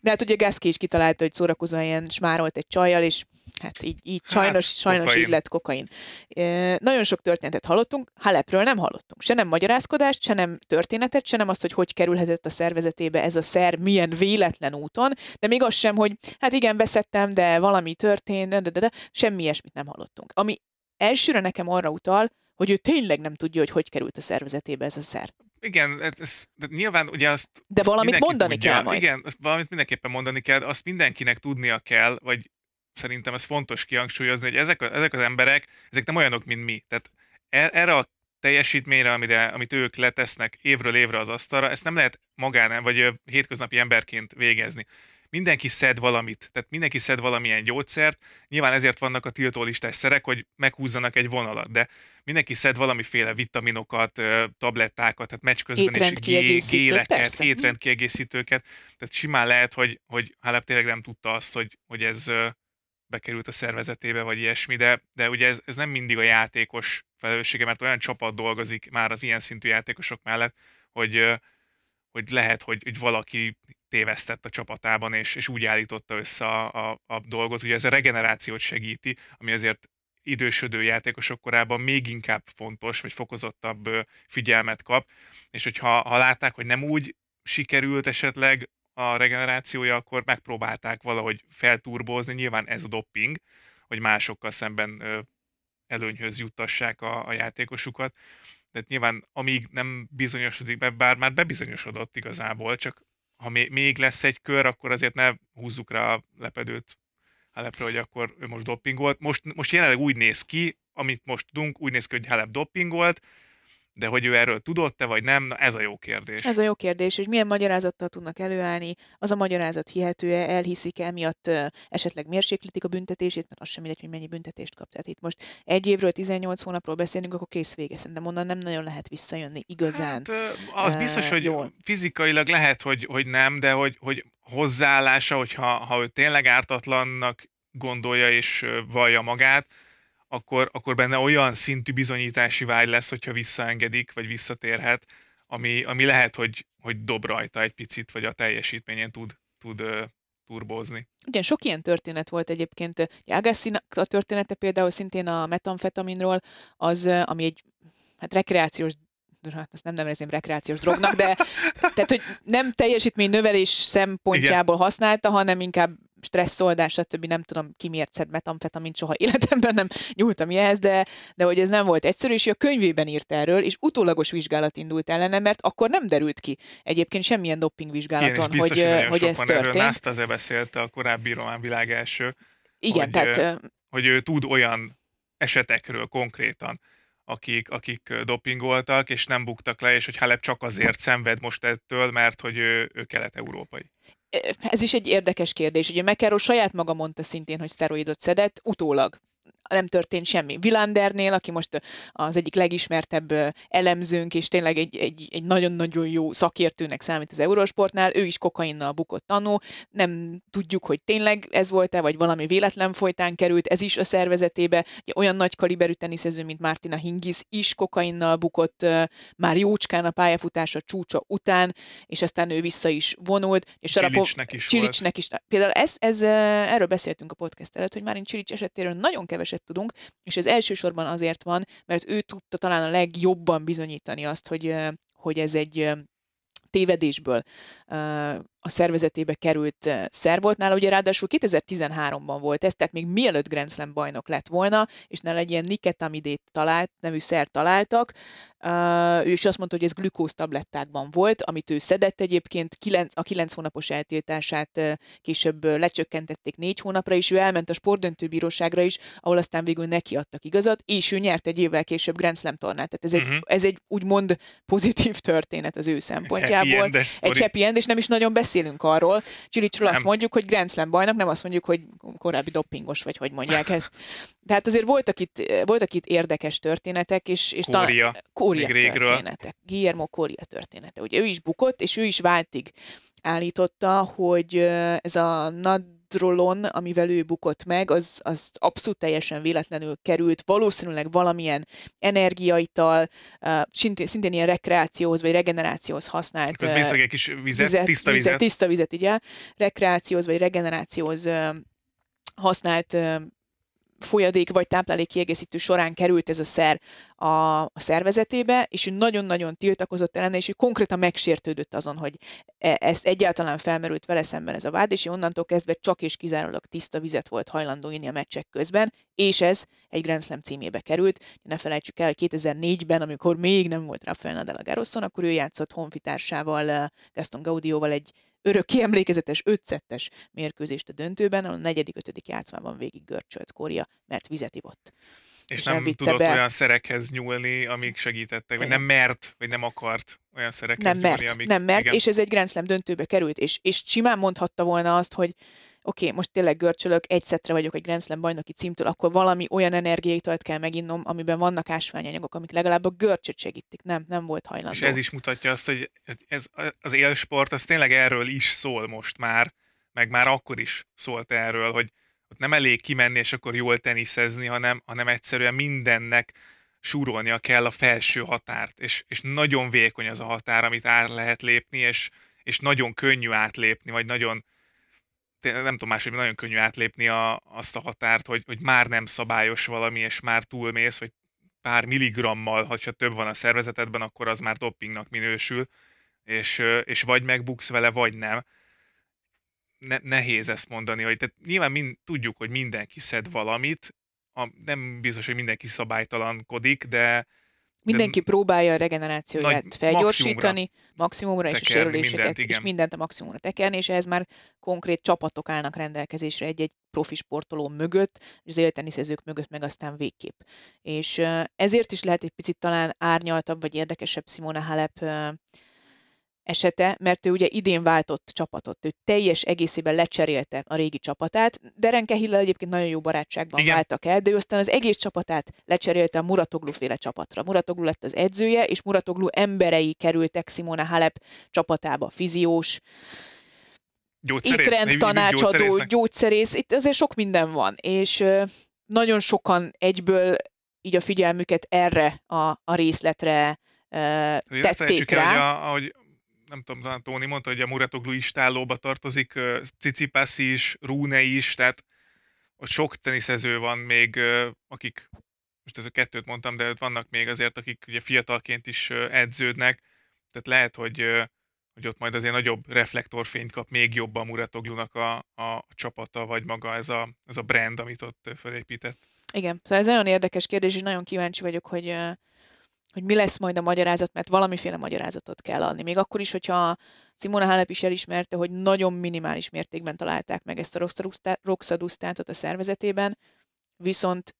De hát ugye Gaszki is kitalálta, hogy szórakozóan ilyen smárolt egy csajjal, és hát így, így hát, sajnos, sajnos így lett kokain. E, nagyon sok történetet hallottunk, Halepről nem hallottunk. Se nem magyarázkodást, se nem történetet, se nem azt, hogy hogy kerülhetett a szervezetébe ez a szer, milyen véletlen úton, de még az sem, hogy hát igen, veszettem, de valami történt, de, de, de, de semmi ilyesmit nem hallottunk. Ami elsőre nekem arra utal, hogy ő tényleg nem tudja, hogy hogy került a szervezetébe ez a szer. Igen, ez, de nyilván ugye azt... De valamit mondani tudja, kell majd. Igen, valamit mindenképpen mondani kell, azt mindenkinek tudnia kell, vagy szerintem ez fontos kihangsúlyozni, hogy ezek, ezek az emberek, ezek nem olyanok, mint mi. Tehát er, erre a teljesítményre, amire, amit ők letesznek évről évre az asztalra, ezt nem lehet magán, vagy hétköznapi emberként végezni. Mindenki szed valamit, tehát mindenki szed valamilyen gyógyszert, nyilván ezért vannak a tiltólistás szerek, hogy meghúzzanak egy vonalat, de mindenki szed valamiféle vitaminokat, tablettákat, tehát meccs közben is géleket, étrendkiegészítőket, tehát simán lehet, hogy, hogy Halep tényleg nem tudta azt, hogy, hogy ez bekerült a szervezetébe, vagy ilyesmi, de, de ugye ez, ez nem mindig a játékos felelőssége, mert olyan csapat dolgozik már az ilyen szintű játékosok mellett, hogy, hogy lehet, hogy, hogy valaki tévesztett a csapatában, és, és úgy állította össze a, a, a dolgot. Ugye ez a regenerációt segíti, ami azért idősödő játékosok korában még inkább fontos, vagy fokozottabb figyelmet kap, és hogyha ha látták, hogy nem úgy sikerült esetleg a regenerációja, akkor megpróbálták valahogy felturbózni, nyilván ez a dopping, hogy másokkal szemben előnyhöz juttassák a, a játékosukat. De nyilván amíg nem bizonyosodik be, bár már bebizonyosodott igazából, csak ha még lesz egy kör, akkor azért ne húzzuk rá a lepedőt Halepre, hogy akkor ő most dopping volt. Most, most jelenleg úgy néz ki, amit most tudunk, úgy néz ki, hogy Halep doppingolt, de hogy ő erről tudott-e, vagy nem, na ez a jó kérdés. Ez a jó kérdés, és milyen magyarázattal tudnak előállni, az a magyarázat hihető-e, elhiszik -e, miatt esetleg mérséklítik a büntetését, mert az sem mindegy, hogy mennyi büntetést kap. Tehát itt most egy évről, 18 hónapról beszélünk, akkor kész vége. Szerintem onnan nem nagyon lehet visszajönni igazán. Hát, az biztos, hogy jól. fizikailag lehet, hogy, hogy nem, de hogy, hogy hozzáállása, hogyha ha ő tényleg ártatlannak gondolja és vallja magát, akkor, akkor benne olyan szintű bizonyítási vágy lesz, hogyha visszaengedik, vagy visszatérhet, ami, ami lehet, hogy, hogy dob rajta egy picit, vagy a teljesítményen tud, tud turbózni. Igen, sok ilyen történet volt egyébként. agassi a története például szintén a metamfetaminról, az, ami egy hát rekreációs hát azt nem nevezném rekreációs drognak, de tehát, hogy nem teljesítmény növelés szempontjából Igen. használta, hanem inkább stresszoldás, stb. nem tudom ki miért szed metamfetamint, soha életemben nem nyúltam ilyenhez, de, de hogy ez nem volt egyszerű, és a könyvében írt erről, és utólagos vizsgálat indult ellene, mert akkor nem derült ki egyébként semmilyen dopingvizsgálaton, Igen, hogy, hogy, hogy ez történt. Erről Nasta beszélte a korábbi román világ első, Igen, hogy, tehát... hogy ő tud olyan esetekről konkrétan, akik, akik dopingoltak, és nem buktak le, és hogy Halep csak azért szenved most ettől, mert hogy ő, ő kelet-európai ez is egy érdekes kérdés. Ugye McEnroe saját maga mondta szintén, hogy szteroidot szedett, utólag nem történt semmi. Vilandernél, aki most az egyik legismertebb elemzőnk, és tényleg egy, egy, egy nagyon-nagyon jó szakértőnek számít az Eurosportnál, ő is kokainnal bukott tanú, nem tudjuk, hogy tényleg ez volt-e, vagy valami véletlen folytán került, ez is a szervezetébe. Ugye olyan nagy kaliberű teniszező, mint Martina Hingis is kokainnal bukott már jócskán a pályafutása csúcsa után, és aztán ő vissza is vonult. És Csilicsnek is Csilicsnek is. Például ez, ez, erről beszéltünk a podcast előtt, hogy már Csilics esetéről nagyon keveset keveset tudunk, és ez elsősorban azért van, mert ő tudta talán a legjobban bizonyítani azt, hogy, hogy ez egy tévedésből a szervezetébe került szer volt nála, ugye ráadásul 2013-ban volt ez, tehát még mielőtt Grand Slam bajnok lett volna, és nála egy ilyen niketamidét talált, nevű szer találtak, Uh, ő is azt mondta, hogy ez glükóz tablettákban volt, amit ő szedett egyébként, kilenc, a kilenc hónapos eltiltását uh, később uh, lecsökkentették négy hónapra, és ő elment a sportdöntőbíróságra is, ahol aztán végül neki adtak igazat, és ő nyert egy évvel később Grand Slam tornát. Tehát ez, uh-huh. egy, mhm. ez egy úgymond pozitív történet az ő szempontjából. Happy egy happy end, és nem is nagyon beszélünk arról. Csilicsról azt mondjuk, hogy Grand Slam bajnok, nem azt mondjuk, hogy korábbi dopingos, vagy hogy mondják ezt. Tehát azért voltak itt, voltak itt érdekes történetek, és, és Kória. Kória történetek. Guillermo Kória története. Ugye ő is bukott, és ő is váltig állította, hogy ez a nadrolon, amivel ő bukott meg, az, az abszolút teljesen véletlenül került, valószínűleg valamilyen energiaital, szintén, szintén ilyen rekreációhoz vagy regenerációhoz használt. Közben egy kis vizet, vizet, tiszta vizet. vizet. Tiszta vizet, ugye, rekreációhoz vagy regenerációhoz használt folyadék vagy táplálék kiegészítő során került ez a szer a, a szervezetébe, és ő nagyon-nagyon tiltakozott ellene, és ő konkrétan megsértődött azon, hogy e, ezt egyáltalán felmerült vele szemben ez a vád, és onnantól kezdve csak és kizárólag tiszta vizet volt hajlandó inni a meccsek közben, és ez egy Grand Slam címébe került. Ne felejtsük el, 2004-ben, amikor még nem volt Rafael Nadal a Garosson, akkor ő játszott honfitársával, Gaston Gaudióval egy örök kiemlékezetes ötszettes mérkőzést a döntőben, a negyedik, ötödik játszmában végig görcsölt Kória, mert vizet ivott. És, és nem tudott be. olyan szerekhez nyúlni, amik segítettek, vagy nem mert, vagy nem akart olyan szerekhez nem nyúlni, mert, amik... Nem mert, igen. és ez egy Grand Slam döntőbe került, és, és simán mondhatta volna azt, hogy oké, okay, most tényleg görcsölök, egy szetre vagyok egy Grand Slam bajnoki címtől, akkor valami olyan energiaitalt kell meginnom, amiben vannak ásványanyagok, amik legalább a görcsöt segítik. Nem, nem volt hajlandó. És ez is mutatja azt, hogy ez, az élsport, az tényleg erről is szól most már, meg már akkor is szólt erről, hogy ott nem elég kimenni és akkor jól teniszezni, hanem, hanem egyszerűen mindennek súrolnia kell a felső határt, és, és nagyon vékony az a határ, amit át lehet lépni, és, és nagyon könnyű átlépni, vagy nagyon, nem tudom máshogy, nagyon könnyű átlépni a, azt a határt, hogy, hogy már nem szabályos valami, és már túlmész, vagy pár milligrammal, ha több van a szervezetedben, akkor az már dopingnak minősül, és, és vagy megbuksz vele, vagy nem. Ne, nehéz ezt mondani, hogy tehát nyilván mind, tudjuk, hogy mindenki szed valamit, a, nem biztos, hogy mindenki szabálytalankodik, de, Mindenki próbálja a regenerációját felgyorsítani, maximumra, és a sérüléseket, mindent, igen. és mindent a maximumra tekerni, és ehhez már konkrét csapatok állnak rendelkezésre egy-egy profi sportoló mögött, és az élteniszezők mögött meg aztán végképp. És ezért is lehet egy picit talán árnyaltabb, vagy érdekesebb Simona Halep esete, mert ő ugye idén váltott csapatot, ő teljes egészében lecserélte a régi csapatát. Derenke Hillel egyébként nagyon jó barátságban Igen. váltak el, de ő aztán az egész csapatát lecserélte a Muratoglu féle csapatra. Muratoglu lett az edzője, és Muratoglu emberei kerültek Simona Halep csapatába, fiziós, Gyógyszerész? étrend tanácsadó, gyógyszerész, itt azért sok minden van, és nagyon sokan egyből így a figyelmüket erre a, a részletre tették rá. El, hogy a, ahogy nem tudom, talán Tóni mondta, hogy a Muratoglu istállóba tartozik, Cicipász is, Rúne is, tehát ott sok teniszező van még, akik, most ez a kettőt mondtam, de ott vannak még azért, akik ugye fiatalként is edződnek, tehát lehet, hogy, hogy ott majd azért nagyobb reflektorfényt kap még jobb a Muratoglunak a, a csapata, vagy maga ez a, ez a brand, amit ott felépített. Igen, szóval ez nagyon érdekes kérdés, és nagyon kíváncsi vagyok, hogy hogy mi lesz majd a magyarázat, mert valamiféle magyarázatot kell adni. Még akkor is, hogyha Simona Halep is elismerte, hogy nagyon minimális mértékben találták meg ezt a roxadusztátot a szervezetében, viszont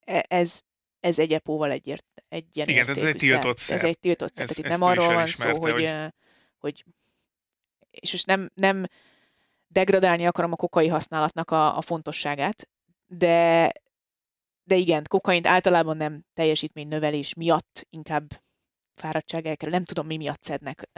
e, ez, ez egy epóval egyért, egy ilyen Igen, ez egy tiltott szer. Ez egy tiltott szer. Ez, itt nem arról van szó, hogy, hogy... hogy és most nem, nem degradálni akarom a kokai használatnak a, a fontosságát, de de igen, kokaint általában nem teljesítménynövelés miatt, inkább fáradtság elkerül. Nem tudom, mi miatt szednek.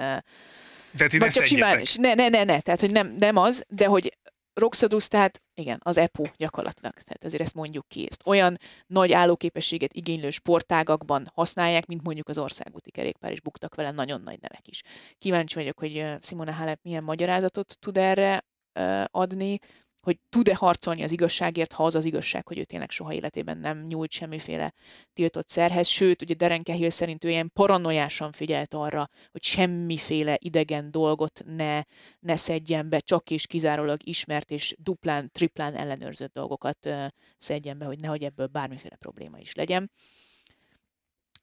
De ti ne csak simán, ne, ne, ne, ne, tehát hogy nem, nem az, de hogy Roxadus, tehát igen, az EPO gyakorlatilag, tehát azért ezt mondjuk ki. Ezt olyan nagy állóképességet igénylő sportágakban használják, mint mondjuk az országúti kerékpár, és buktak vele nagyon nagy nevek is. Kíváncsi vagyok, hogy Simona Halep milyen magyarázatot tud erre adni, hogy tud-e harcolni az igazságért, ha az az igazság, hogy ő tényleg soha életében nem nyújt semmiféle tiltott szerhez. Sőt, ugye Deren Cahill szerint ő ilyen paranoiásan figyelt arra, hogy semmiféle idegen dolgot ne, ne szedjen be, csak és kizárólag ismert és duplán, triplán ellenőrzött dolgokat szedjen be, hogy nehogy ebből bármiféle probléma is legyen.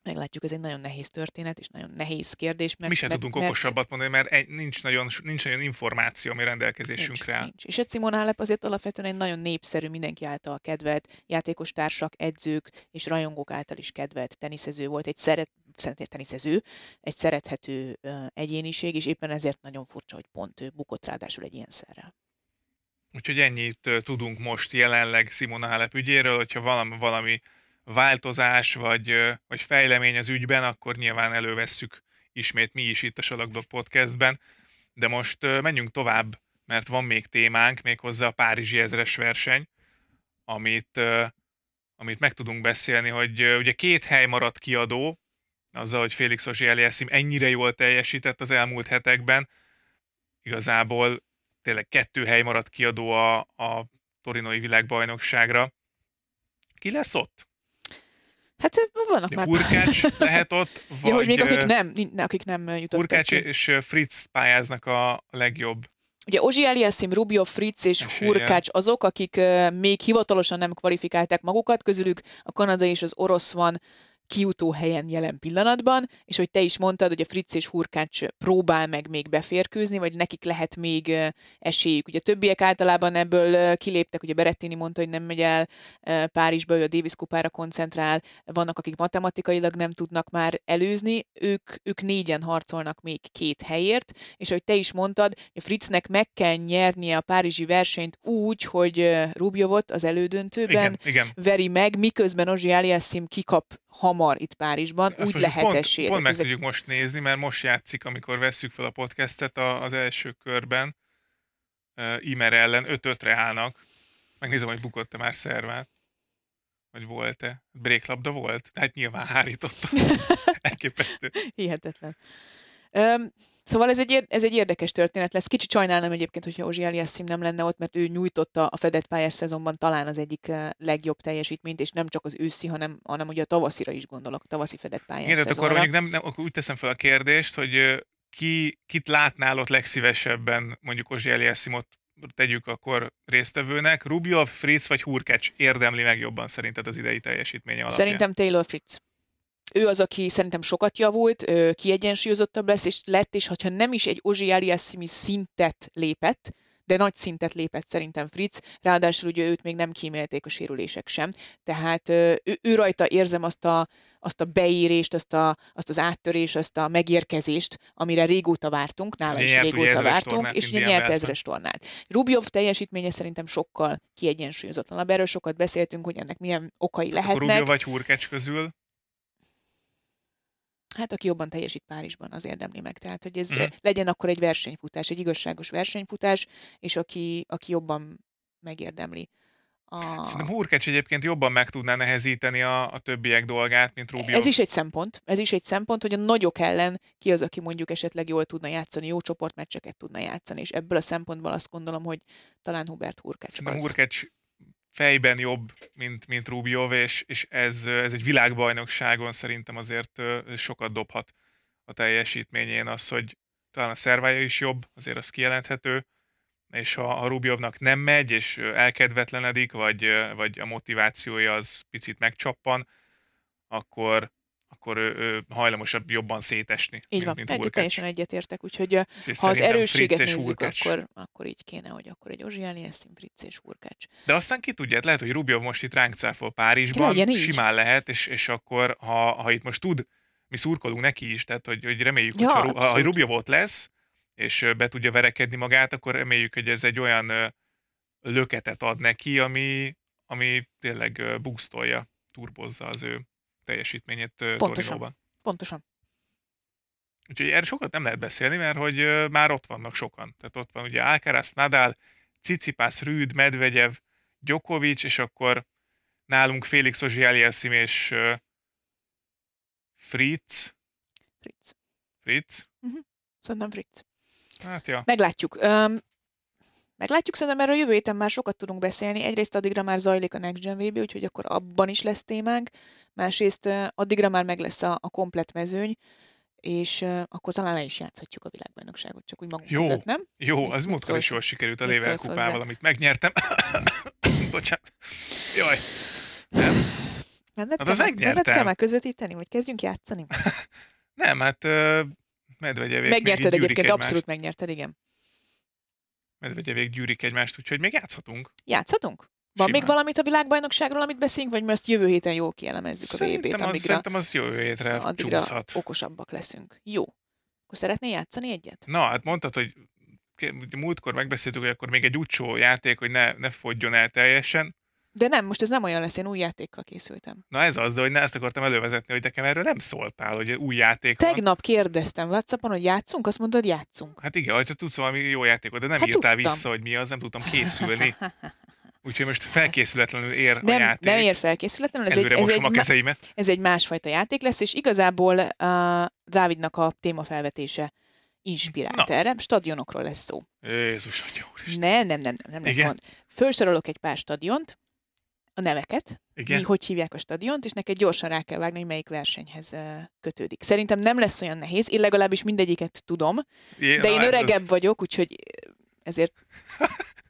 Meglátjuk, ez egy nagyon nehéz történet, és nagyon nehéz kérdés. Mert, Mi sem mert, tudunk mert, okosabbat mondani, mert nincs nagyon, nincs nagyon információ, ami rendelkezésünkre nincs, nincs. És a Simon Halep azért alapvetően egy nagyon népszerű, mindenki által kedvelt játékos társak, edzők és rajongók által is kedvelt teniszező volt, egy szeret, egy teniszező, egy szerethető uh, egyéniség, és éppen ezért nagyon furcsa, hogy pont ő bukott ráadásul egy ilyen szerrel. Úgyhogy ennyit tudunk most jelenleg Simona Halep ügyéről, hogyha valami, valami változás vagy, vagy fejlemény az ügyben, akkor nyilván elővesszük ismét mi is itt a Salakdog Podcastben. De most menjünk tovább, mert van még témánk, méghozzá a Párizsi ezres verseny, amit, amit meg tudunk beszélni, hogy ugye két hely maradt kiadó, azzal, hogy Félix Ozsi ennyire jól teljesített az elmúlt hetekben, igazából tényleg kettő hely maradt kiadó a, a torinoi világbajnokságra. Ki lesz ott? Hát vannak már... Hurkács lehet ott, vagy... Ja, hogy még akik nem, akik nem jutottak Hurkács ki. és Fritz pályáznak a legjobb. Ugye Ozsi Eliassim, Rubio, Fritz és Esélye. Hurkács azok, akik még hivatalosan nem kvalifikálták magukat, közülük a kanadai és az orosz van kiutó helyen jelen pillanatban, és hogy te is mondtad, hogy a Fritz és Hurkács próbál meg még beférkőzni, vagy nekik lehet még esélyük. Ugye a többiek általában ebből kiléptek, ugye Berettini mondta, hogy nem megy el Párizsba, ő a Davis kupára koncentrál, vannak, akik matematikailag nem tudnak már előzni, ők, ők négyen harcolnak még két helyért, és ahogy te is mondtad, a Fritznek meg kell nyernie a párizsi versenyt úgy, hogy Rubjovot az elődöntőben igen, igen. veri meg, miközben Ozsi Aliassim kikap hamar itt Párizsban, Ezt úgy lehet pont, esély. Pont meg ezek... tudjuk most nézni, mert most játszik, amikor vesszük fel a podcastet az első körben. Uh, Imer ellen 5-5-re állnak. Megnézem, hogy bukott-e már szervát. Vagy volt-e? Bréklabda volt? Hát nyilván hárította. Elképesztő. Hihetetlen. Um, Szóval ez egy, ez egy érdekes történet lesz. Kicsit sajnálnám egyébként, hogyha Ozsi Eliassim nem lenne ott, mert ő nyújtotta a fedett pályás szezonban talán az egyik legjobb teljesítményt, és nem csak az őszi, hanem, hanem ugye a tavaszira is gondolok, a tavaszi fedett pályás Igen, tehát akkor mondjuk nem, nem, akkor úgy teszem fel a kérdést, hogy ki, kit látnál ott legszívesebben mondjuk Ozsi Eliassimot tegyük akkor résztvevőnek, Rubio, Fritz vagy Hurkecs érdemli meg jobban szerinted az idei teljesítménye alapján? Szerintem Taylor Fritz. Ő az, aki szerintem sokat javult, kiegyensúlyozottabb lesz, és lett, és ha nem is egy Ozsi Aliassimi szintet lépett, de nagy szintet lépett szerintem Fritz, ráadásul ugye őt még nem kímélték a sérülések sem, tehát ő, ő rajta érzem azt a, azt a beérést, azt, a, azt az áttörést, azt a megérkezést, amire régóta vártunk, nála is nyert, régóta vártunk, és ugye nyert ezres tornát. Rubjov teljesítménye szerintem sokkal kiegyensúlyozatlanabb. Erről sokat beszéltünk, hogy ennek milyen okai lehetnek. Rubjov vagy Hurkecs közül? Hát aki jobban teljesít Párizsban, az érdemli meg. Tehát, hogy ez mm. legyen akkor egy versenyfutás, egy igazságos versenyfutás, és aki, aki jobban megérdemli. A... Szerintem Hurkecs egyébként jobban meg tudná nehezíteni a, a többiek dolgát, mint Rubio. Ez is egy szempont. Ez is egy szempont, hogy a nagyok ellen ki az, aki mondjuk esetleg jól tudna játszani, jó csoportmeccseket tudna játszani, és ebből a szempontból azt gondolom, hogy talán Hubert Hurkecs Szerintem az. Hurkecs fejben jobb, mint, mint Rubio, és, és ez, ez egy világbajnokságon szerintem azért sokat dobhat a teljesítményén az, hogy talán a szervája is jobb, azért az kijelenthető, és ha a Rubjovnak nem megy, és elkedvetlenedik, vagy, vagy a motivációja az picit megcsappan, akkor, akkor ő, ő hajlamosabb jobban szétesni, így mint, van, mint Egy, teljesen egyetértek, úgyhogy és ha az erősséget nézzük, akkor, akkor így kéne, hogy akkor egy Ozsiáni Eszim, Fritz és Hurkács. De aztán ki tudja, hát lehet, hogy Rubjov most itt ránk cáfol Párizsban, simán lehet, és, és akkor, ha, ha itt most tud, mi szurkolunk neki is, tehát hogy, hogy reméljük, ja, hogy ha, ha Rubjov ott lesz, és be tudja verekedni magát, akkor reméljük, hogy ez egy olyan löketet ad neki, ami, ami tényleg boostolja, turbozza az ő teljesítményét Pontosan. Torinóban. Pontosan. Úgyhogy erről sokat nem lehet beszélni, mert hogy már ott vannak sokan. Tehát ott van ugye Alcaraz, Nadal, Cicipász, Rüd, Medvegyev, Djokovic, és akkor nálunk Félix Ozsiáliasszim és Fritz. Fritz. Fritz? Uh-huh. Szerintem Fritz. Hát ja. Meglátjuk. Um, meglátjuk, szerintem erről jövő héten már sokat tudunk beszélni. Egyrészt addigra már zajlik a Next Gen VB, úgyhogy akkor abban is lesz témánk. Másrészt addigra már meg lesz a, a komplet mezőny, és uh, akkor talán le is játszhatjuk a világbajnokságot, csak úgy magunk jó, között, nem? Jó, az múltkor is jól sikerült a Lével kupával, amit megnyertem. Bocsánat. Jaj. Nem. Mendet hát kell, megnyertem. kell már közvetíteni, vagy kezdjünk játszani? nem, hát uh, Medvegyevék Megnyerted egyébként, egymást. abszolút megnyerted, igen. Medvegyevék gyűrik egymást, úgyhogy még játszhatunk. Játszhatunk? Van Simán. még valamit a világbajnokságról, amit beszélünk, vagy azt jövő héten jól kielemezzük szerintem a VB-t, amígra, szerintem az jövő hétre addigra csúszhat. okosabbak leszünk. Jó. Akkor szeretnél játszani egyet? Na, hát mondtad, hogy múltkor megbeszéltük, hogy akkor még egy utcsó játék, hogy ne, ne fogjon el teljesen. De nem, most ez nem olyan lesz, én új játékkal készültem. Na ez az, de hogy ne ezt akartam elővezetni, hogy nekem erről nem szóltál, hogy új játék Tegnap van. kérdeztem Whatsappon, hogy játszunk, azt mondod, játszunk. Hát igen, hogyha tudsz valami jó játékot, de nem hát írtál tudtam. vissza, hogy mi az, nem tudtam készülni. Úgyhogy most felkészületlenül ér nem, a játék. Nem ér felkészületlenül. Ez Előre egy, ez egy, a kezeimet. Ez egy másfajta játék lesz, és igazából uh, Dávidnak a témafelvetése inspirált Na. erre. Stadionokról lesz szó. Jézus, atya Ne, nem, nem, nem, nem lesz gond. Felsorolok egy pár stadiont, a neveket, Igen? mi hogy hívják a stadiont, és neked gyorsan rá kell vágni, hogy melyik versenyhez kötődik. Szerintem nem lesz olyan nehéz, én legalábbis mindegyiket tudom, Jé, de én öregebb az... vagyok, úgyhogy ezért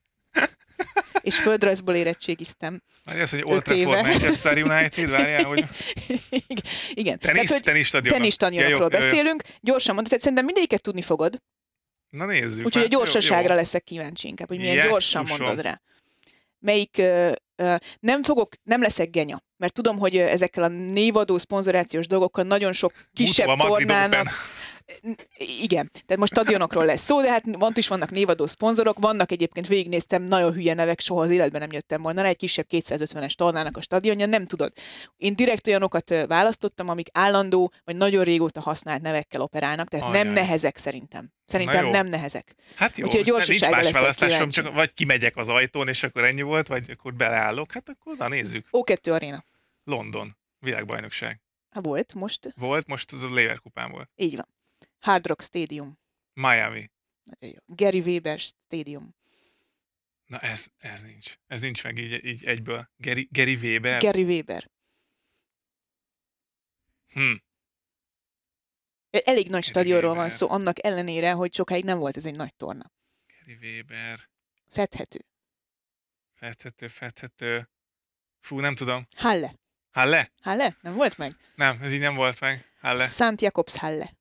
és földrajzból érettségiztem. Már azt, hogy Old Trafford, Manchester United, várjál, hogy... Igen. Tenis, tehát, tenis stadionok. Tenis stadionokról ja, beszélünk. Gyorsan mondod, tehát szerintem mindegyiket tudni fogod. Na nézzük. Úgyhogy a gyorsaságra jó, jó. leszek kíváncsi inkább, hogy milyen gyorsan mondod rá. Melyik uh, uh, nem fogok, nem leszek genya, mert tudom, hogy ezekkel a névadó, szponzorációs dolgokkal nagyon sok kisebb tornának, igen, tehát most stadionokról lesz szó, de hát ott is vannak névadó szponzorok, vannak egyébként végignéztem nagyon hülye nevek, soha az életben nem jöttem volna, egy kisebb 250-es tornának a stadionja, nem tudod. Én direkt olyanokat választottam, amik állandó, vagy nagyon régóta használt nevekkel operálnak, tehát Ajaj. nem nehezek szerintem. Szerintem nem nehezek. Hát jó, Úgyhogy nincs más választásom, csak vagy kimegyek az ajtón, és akkor ennyi volt, vagy akkor beleállok, hát akkor na nézzük. O2 Arena. London, világbajnokság. Ha volt, most? Volt, most a Lever kupán volt. Így van. Hard Rock Stadium. Miami. Gary Weber Stadium. Na ez, ez nincs. Ez nincs meg így, így egyből. Gary, Gary Weber? Gary Weber. Hm. Elég nagy stadionról van szó, annak ellenére, hogy sokáig nem volt ez egy nagy torna. Gary Weber. Fedhető. Fedhető, fedhető. Fú, nem tudom. Halle. Halle? Halle? Nem volt meg? Nem, ez így nem volt meg. Halle. Szent Jakobs Halle.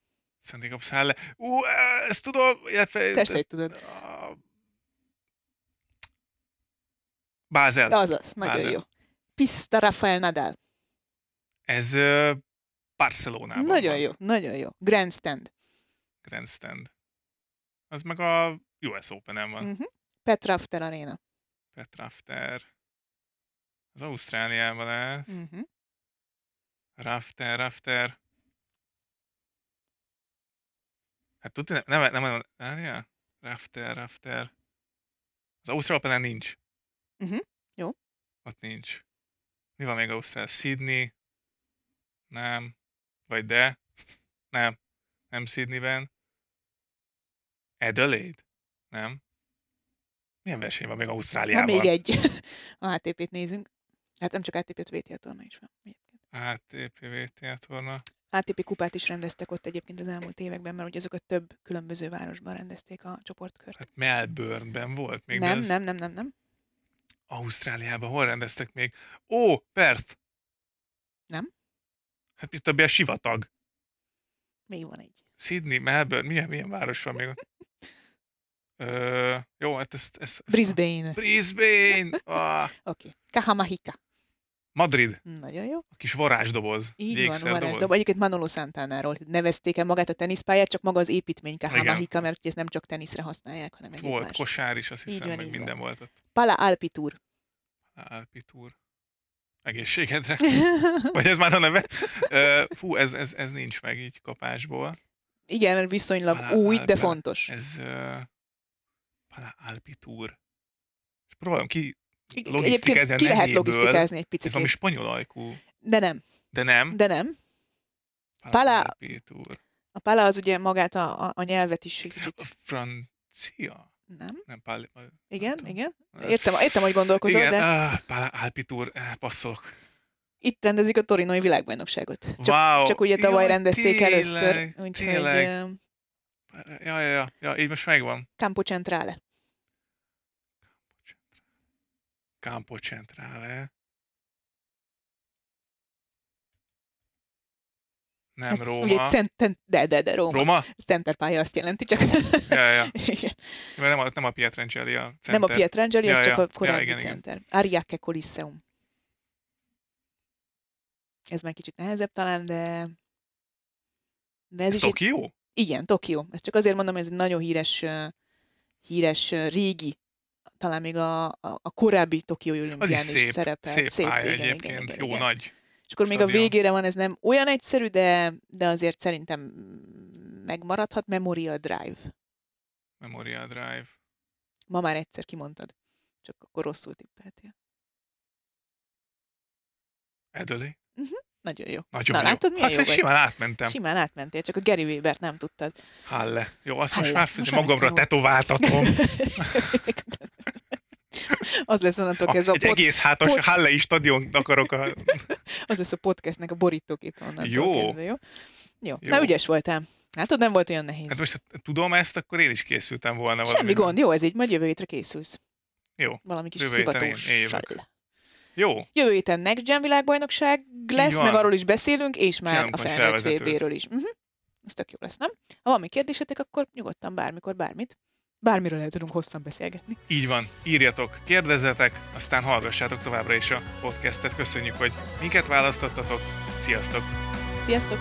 Jakobs Halle. Ú, ezt tudom, illetve... Persze, ezt, tudod. Bázel. Azaz, nagyon Bázel. jó. Pista Rafael Nadal. Ez uh, Barcelonában Nagyon van. jó, nagyon jó. Grandstand. Grandstand. Az meg a US Open-en van. Uh-huh. Petra After Arena. Petrafter. Az Ausztráliában lesz. Uh-huh. Rafter, Rafter. Hát tudni, nem, nem, nem, várjál? Rafter, Rafter. Az Ausztrál Open nincs. Mhm, jó. Ott nincs. Mi van még Ausztrál? Sydney? Nem. Vagy de? Nem. Nem Sydneyben. Adelaide? Nem. Milyen verseny van még Van Ausztráliában? még egy. A ATP-t nézünk. Hát nem csak ATP-t, VTA torna is van. ATP VTA torna. ATP kupát is rendeztek ott egyébként az elmúlt években, mert ugye azokat több különböző városban rendezték a csoportkört. Hát Melbourneben volt még, nem, ez nem, nem, nem, nem. Ausztráliában hol rendeztek még? Ó, Perth! Nem. Hát mit a sivatag. Még van egy. Sydney, Melbourne, milyen, milyen város van még ott? Ö, jó, hát ezt... ezt, ezt Brisbane. Oké. Brisbane! Ah, Okay. Kahamahika. Madrid, Nagyon jó. a kis varázsdoboz. Így van, jégszerdoboz. varázsdob. Egyébként Manolo Santánáról nevezték el magát a teniszpályát, csak maga az építmény Kahamahika, mert ugye ezt nem csak teniszre használják, hanem egyéb Volt más. kosár is, azt hiszem, van, meg minden volt ott. Pala Alpitour. Alpitúr. Egészségedre. Vagy ez már a neve? Fú, ez, ez, ez nincs meg így kapásból. Igen, mert viszonylag Pala új, de Alpe. fontos. Ez uh, Pala Alpitúr. És próbálom ki, logisztikázni ki lehet logisztikázni egy ez picit. valami spanyol ajkú, De nem, de nem. de nem. Pala, Pala-. A pala az ugye magát a, a, a nyelvet is egy A kicsit... francia? Nem? Nem, Pala, Igen, tudom. igen. Értem, értem, hogy gondolkozol, Igen, de ah, Pala Alpitúr, eh, passzolok. itt rendezik a torinoi világbajnokságot. Csak, wow. csak ugye tavaly Jaj, rendezték tényleg, először, úgyhogy Tényleg. Ja, ja, ja, ja, így most megvan. Campo Centrale. Campo Centrale. Nem Ez Róma. Ugye cent, de, de, de, Róma. Róma? Ez centerpálya azt jelenti, csak Ja, ja. Igen. Nem a, nem a Pietrangeli a center. nem a Pietrangeli, Ja, ez csak ja. a korábbi Ja, igen, igen. center. Ariake Coliseum. Ez már kicsit nehezebb talán, de... De ez, Ez is egy, Tokió? igen, Tokió. Ez csak azért mondom, ez egy nagyon híres, híres régi, talán még a, a, a korábbi Tokiói Az is olimpián is szép, szerepel. szép, pálya igen, egyébként. igen, igen, Jó igen. nagy. És akkor még a stadion. végére van, ez nem olyan egyszerű, de, de azért szerintem megmaradhat Memorial Drive. Memorial Drive. Ma már egyszer kimondtad. Csak akkor rosszul tippeltél. Adelaide? Nagyon jó. Nagyon Na, jó. látod, hát jó simán átmentem. Simán átmentél, csak a Gary Weber nem tudtad. Halle. Jó, azt most Halle. már Most már magamra megtanult. tetováltatom. az lesz onnantól A, kezdve a egy pod, egész hátas pod- Hallei stadion akarok. A... az lesz a podcastnek a borítóképe onnantól Jó. kezdve, jó? Jó. Jó. Na, ügyes voltál. Látod, nem volt olyan nehéz. Hát most ha tudom ezt, akkor én is készültem volna Semmi valamire. gond, jó, ez így, majd jövő hétre készülsz. Jó. Valami kis jövök. Jó, Jövő héten Next Gen világbajnokság lesz, meg arról is beszélünk, és már Csinálunk a felnőtt. VB-ről is. Uh-huh. Ez tök jó lesz, nem? Ha valami kérdésetek, akkor nyugodtan bármikor bármit. Bármiről el tudunk hosszan beszélgetni. így van. Írjatok, kérdezzetek, aztán hallgassátok továbbra is a podcastet. Köszönjük, hogy minket választottatok. Sziasztok! Sziasztok!